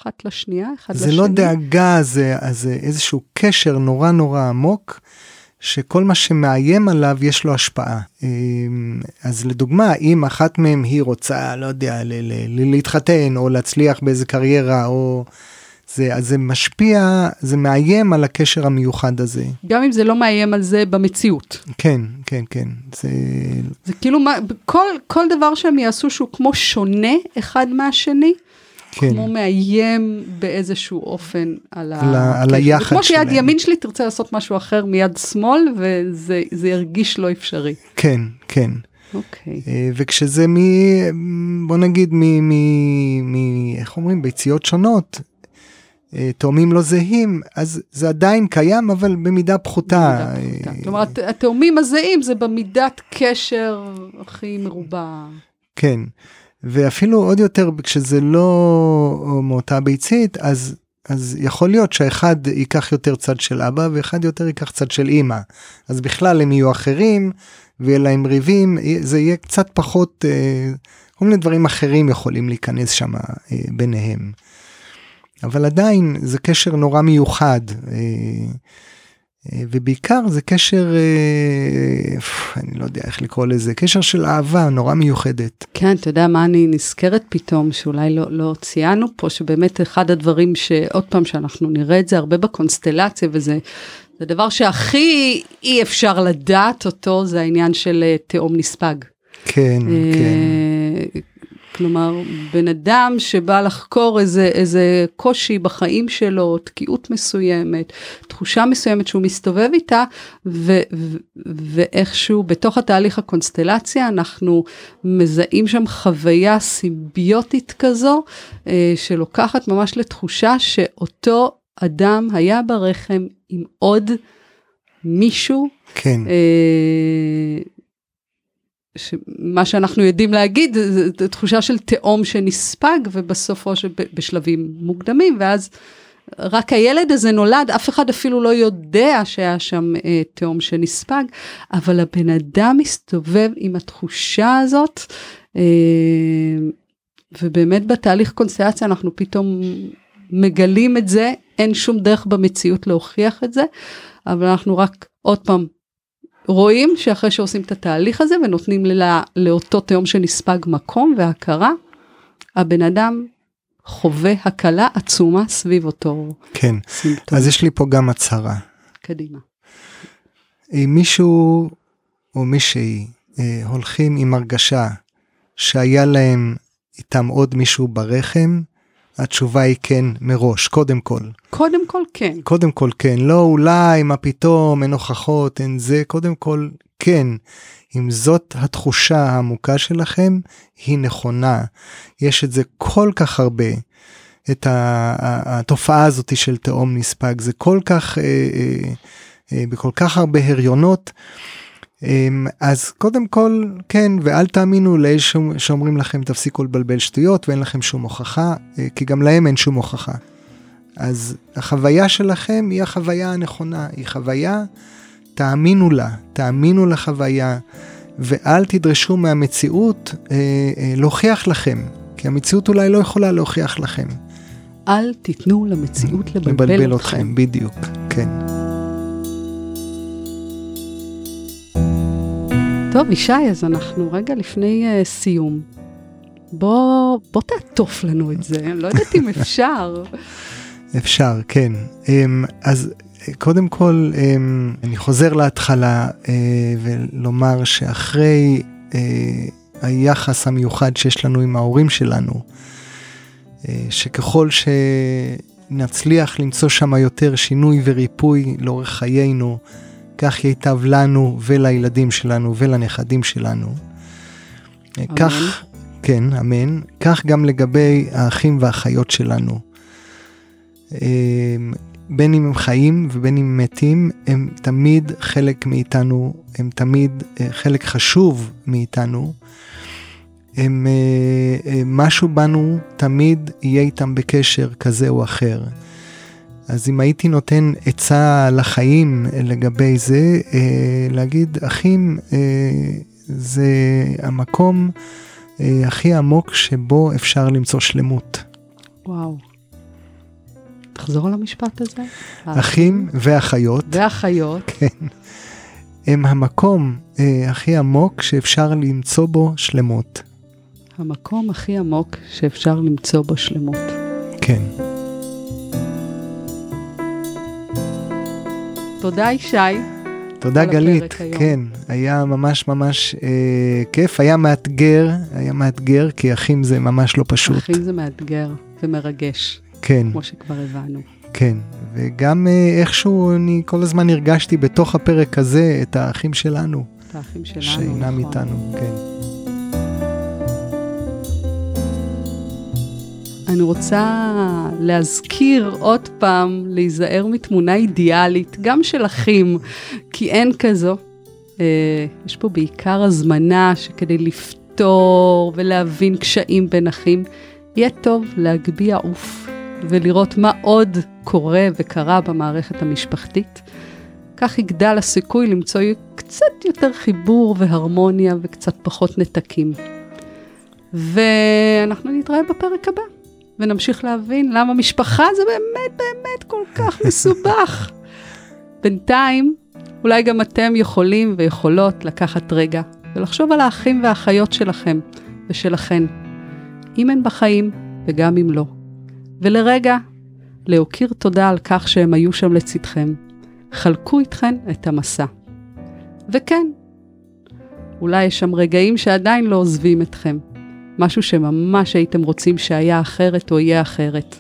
אחת לשנייה, אחד זה לשני. לא דאגה, זה, זה איזשהו קשר נורא נורא עמוק. שכל מה שמאיים עליו יש לו השפעה. אז לדוגמה, אם אחת מהם היא רוצה, לא יודע, להתחתן או להצליח באיזה קריירה או... זה, אז זה משפיע, זה מאיים על הקשר המיוחד הזה. גם אם זה לא מאיים על זה במציאות. כן, כן, כן. זה, זה כאילו, מה, כל, כל דבר שהם יעשו שהוא כמו שונה אחד מהשני, כן. כמו מאיים באיזשהו אופן על, על, ה... על היחד שלהם. כמו שיד ימין שלי תרצה לעשות משהו אחר מיד שמאל, וזה ירגיש לא אפשרי. כן, כן. אוקיי. אה, וכשזה מ... בוא נגיד מ... מ... מ... איך אומרים? ביציות שונות, אה, תאומים לא זהים, אז זה עדיין קיים, אבל במידה פחותה. במידה פחותה. אה, כלומר, הת- התאומים הזהים זה במידת קשר הכי מרובה. כן, ואפילו עוד יותר כשזה לא מאותה ביצית, אז, אז יכול להיות שהאחד ייקח יותר צד של אבא ואחד יותר ייקח צד של אימא. אז בכלל הם יהיו אחרים ויהיה להם ריבים, זה יהיה קצת פחות, אה, כל מיני דברים אחרים יכולים להיכנס שם אה, ביניהם. אבל עדיין זה קשר נורא מיוחד. אה, ובעיקר זה קשר, אה, אני לא יודע איך לקרוא לזה, קשר של אהבה נורא מיוחדת. כן, אתה יודע מה אני נזכרת פתאום, שאולי לא, לא ציינו פה, שבאמת אחד הדברים שעוד פעם, שאנחנו נראה את זה הרבה בקונסטלציה, וזה זה דבר שהכי אי אפשר לדעת אותו, זה העניין של אה, תהום נספג. כן, כן. כלומר, בן אדם שבא לחקור איזה, איזה קושי בחיים שלו, תקיעות מסוימת, תחושה מסוימת שהוא מסתובב איתה, ו, ו, ואיכשהו בתוך התהליך הקונסטלציה אנחנו מזהים שם חוויה סימביוטית כזו, אה, שלוקחת ממש לתחושה שאותו אדם היה ברחם עם עוד מישהו כן, אה, שמה שאנחנו יודעים להגיד זה תחושה של תהום שנספג ובסופו של בשלבים מוקדמים ואז רק הילד הזה נולד אף אחד אפילו לא יודע שהיה שם אה, תהום שנספג אבל הבן אדם מסתובב עם התחושה הזאת אה, ובאמת בתהליך קונסטלציה אנחנו פתאום מגלים את זה אין שום דרך במציאות להוכיח את זה אבל אנחנו רק עוד פעם רואים שאחרי שעושים את התהליך הזה ונותנים לה, לאותו תהום שנספג מקום והכרה, הבן אדם חווה הקלה עצומה סביב אותו כן. סימפטום. אז יש לי פה גם הצהרה. קדימה. אם מישהו או מישהי אה, הולכים עם הרגשה שהיה להם איתם עוד מישהו ברחם, התשובה היא כן מראש, קודם כל. קודם כל כן. קודם כל כן, לא אולי, מה פתאום, אין הוכחות, אין זה, קודם כל כן. אם זאת התחושה העמוקה שלכם, היא נכונה. יש את זה כל כך הרבה, את התופעה הזאת של תהום נספג, זה כל כך, אה, אה, אה, בכל כך הרבה הריונות. אה, אז קודם כל, כן, ואל תאמינו לאלה שאומ- שאומרים לכם תפסיקו לבלבל שטויות ואין לכם שום הוכחה, אה, כי גם להם אין שום הוכחה. אז החוויה שלכם היא החוויה הנכונה, היא חוויה, תאמינו לה, תאמינו לחוויה, ואל תדרשו מהמציאות אה, אה, להוכיח לכם, כי המציאות אולי לא יכולה להוכיח לכם. אל תיתנו למציאות לבלבל, לבלבל אתכם. אתכם, בדיוק, כן. טוב, ישי, אז אנחנו רגע לפני uh, סיום. בוא, בוא תעטוף לנו את זה, אני לא יודעת אם אפשר. אפשר, כן. אמ, אז אה, קודם כל, אמ, אני חוזר להתחלה אה, ולומר שאחרי אה, היחס המיוחד שיש לנו עם ההורים שלנו, אה, שככל שנצליח למצוא שם יותר שינוי וריפוי לאורך חיינו, כך ייטב לנו ולילדים שלנו ולנכדים שלנו. אמן. כך, כן, אמן. כך גם לגבי האחים והאחיות שלנו. אמ, בין אם הם חיים ובין אם הם מתים, הם תמיד חלק מאיתנו, הם תמיד אה, חלק חשוב מאיתנו. הם, אה, אה, משהו בנו תמיד יהיה איתם בקשר כזה או אחר. אז אם הייתי נותן עצה לחיים לגבי זה, אה, להגיד, אחים, אה, זה המקום אה, הכי עמוק שבו אפשר למצוא שלמות. וואו. תחזור על המשפט הזה. אחים ואחיות ואחיות. כן, הם המקום אה, הכי עמוק שאפשר למצוא בו שלמות. המקום הכי עמוק שאפשר למצוא בו שלמות. כן. תודה, ישי. תודה גלית. כן, היה ממש ממש אה, כיף, היה מאתגר, היה מאתגר, כי אחים זה ממש לא פשוט. אחים זה מאתגר ומרגש, כן, כמו שכבר הבנו. כן, וגם אה, איכשהו אני כל הזמן הרגשתי בתוך הפרק הזה את האחים שלנו. את האחים שלנו. שאינם נכון. איתנו, כן. אני רוצה להזכיר עוד פעם, להיזהר מתמונה אידיאלית, גם של אחים, כי אין כזו. אה, יש פה בעיקר הזמנה שכדי לפתור ולהבין קשיים בין אחים, יהיה טוב להגביה עוף ולראות מה עוד קורה וקרה במערכת המשפחתית. כך יגדל הסיכוי למצוא קצת יותר חיבור והרמוניה וקצת פחות נתקים. ואנחנו נתראה בפרק הבא, ונמשיך להבין למה משפחה זה באמת באמת כל כך מסובך. בינתיים, אולי גם אתם יכולים ויכולות לקחת רגע ולחשוב על האחים והאחיות שלכם ושלכן, אם הן בחיים וגם אם לא. ולרגע, להוקיר תודה על כך שהם היו שם לצדכם. חלקו איתכן את המסע. וכן, אולי יש שם רגעים שעדיין לא עוזבים אתכם. משהו שממש הייתם רוצים שהיה אחרת או יהיה אחרת.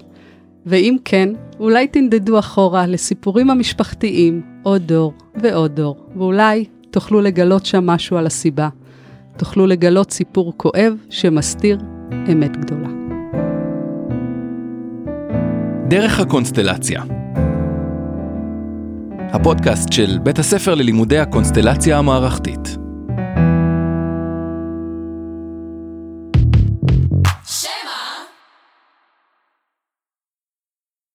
ואם כן, אולי תנדדו אחורה לסיפורים המשפחתיים עוד דור ועוד דור, ואולי תוכלו לגלות שם משהו על הסיבה. תוכלו לגלות סיפור כואב שמסתיר אמת גדולה. דרך הקונסטלציה הפודקאסט של בית הספר ללימודי הקונסטלציה המערכתית.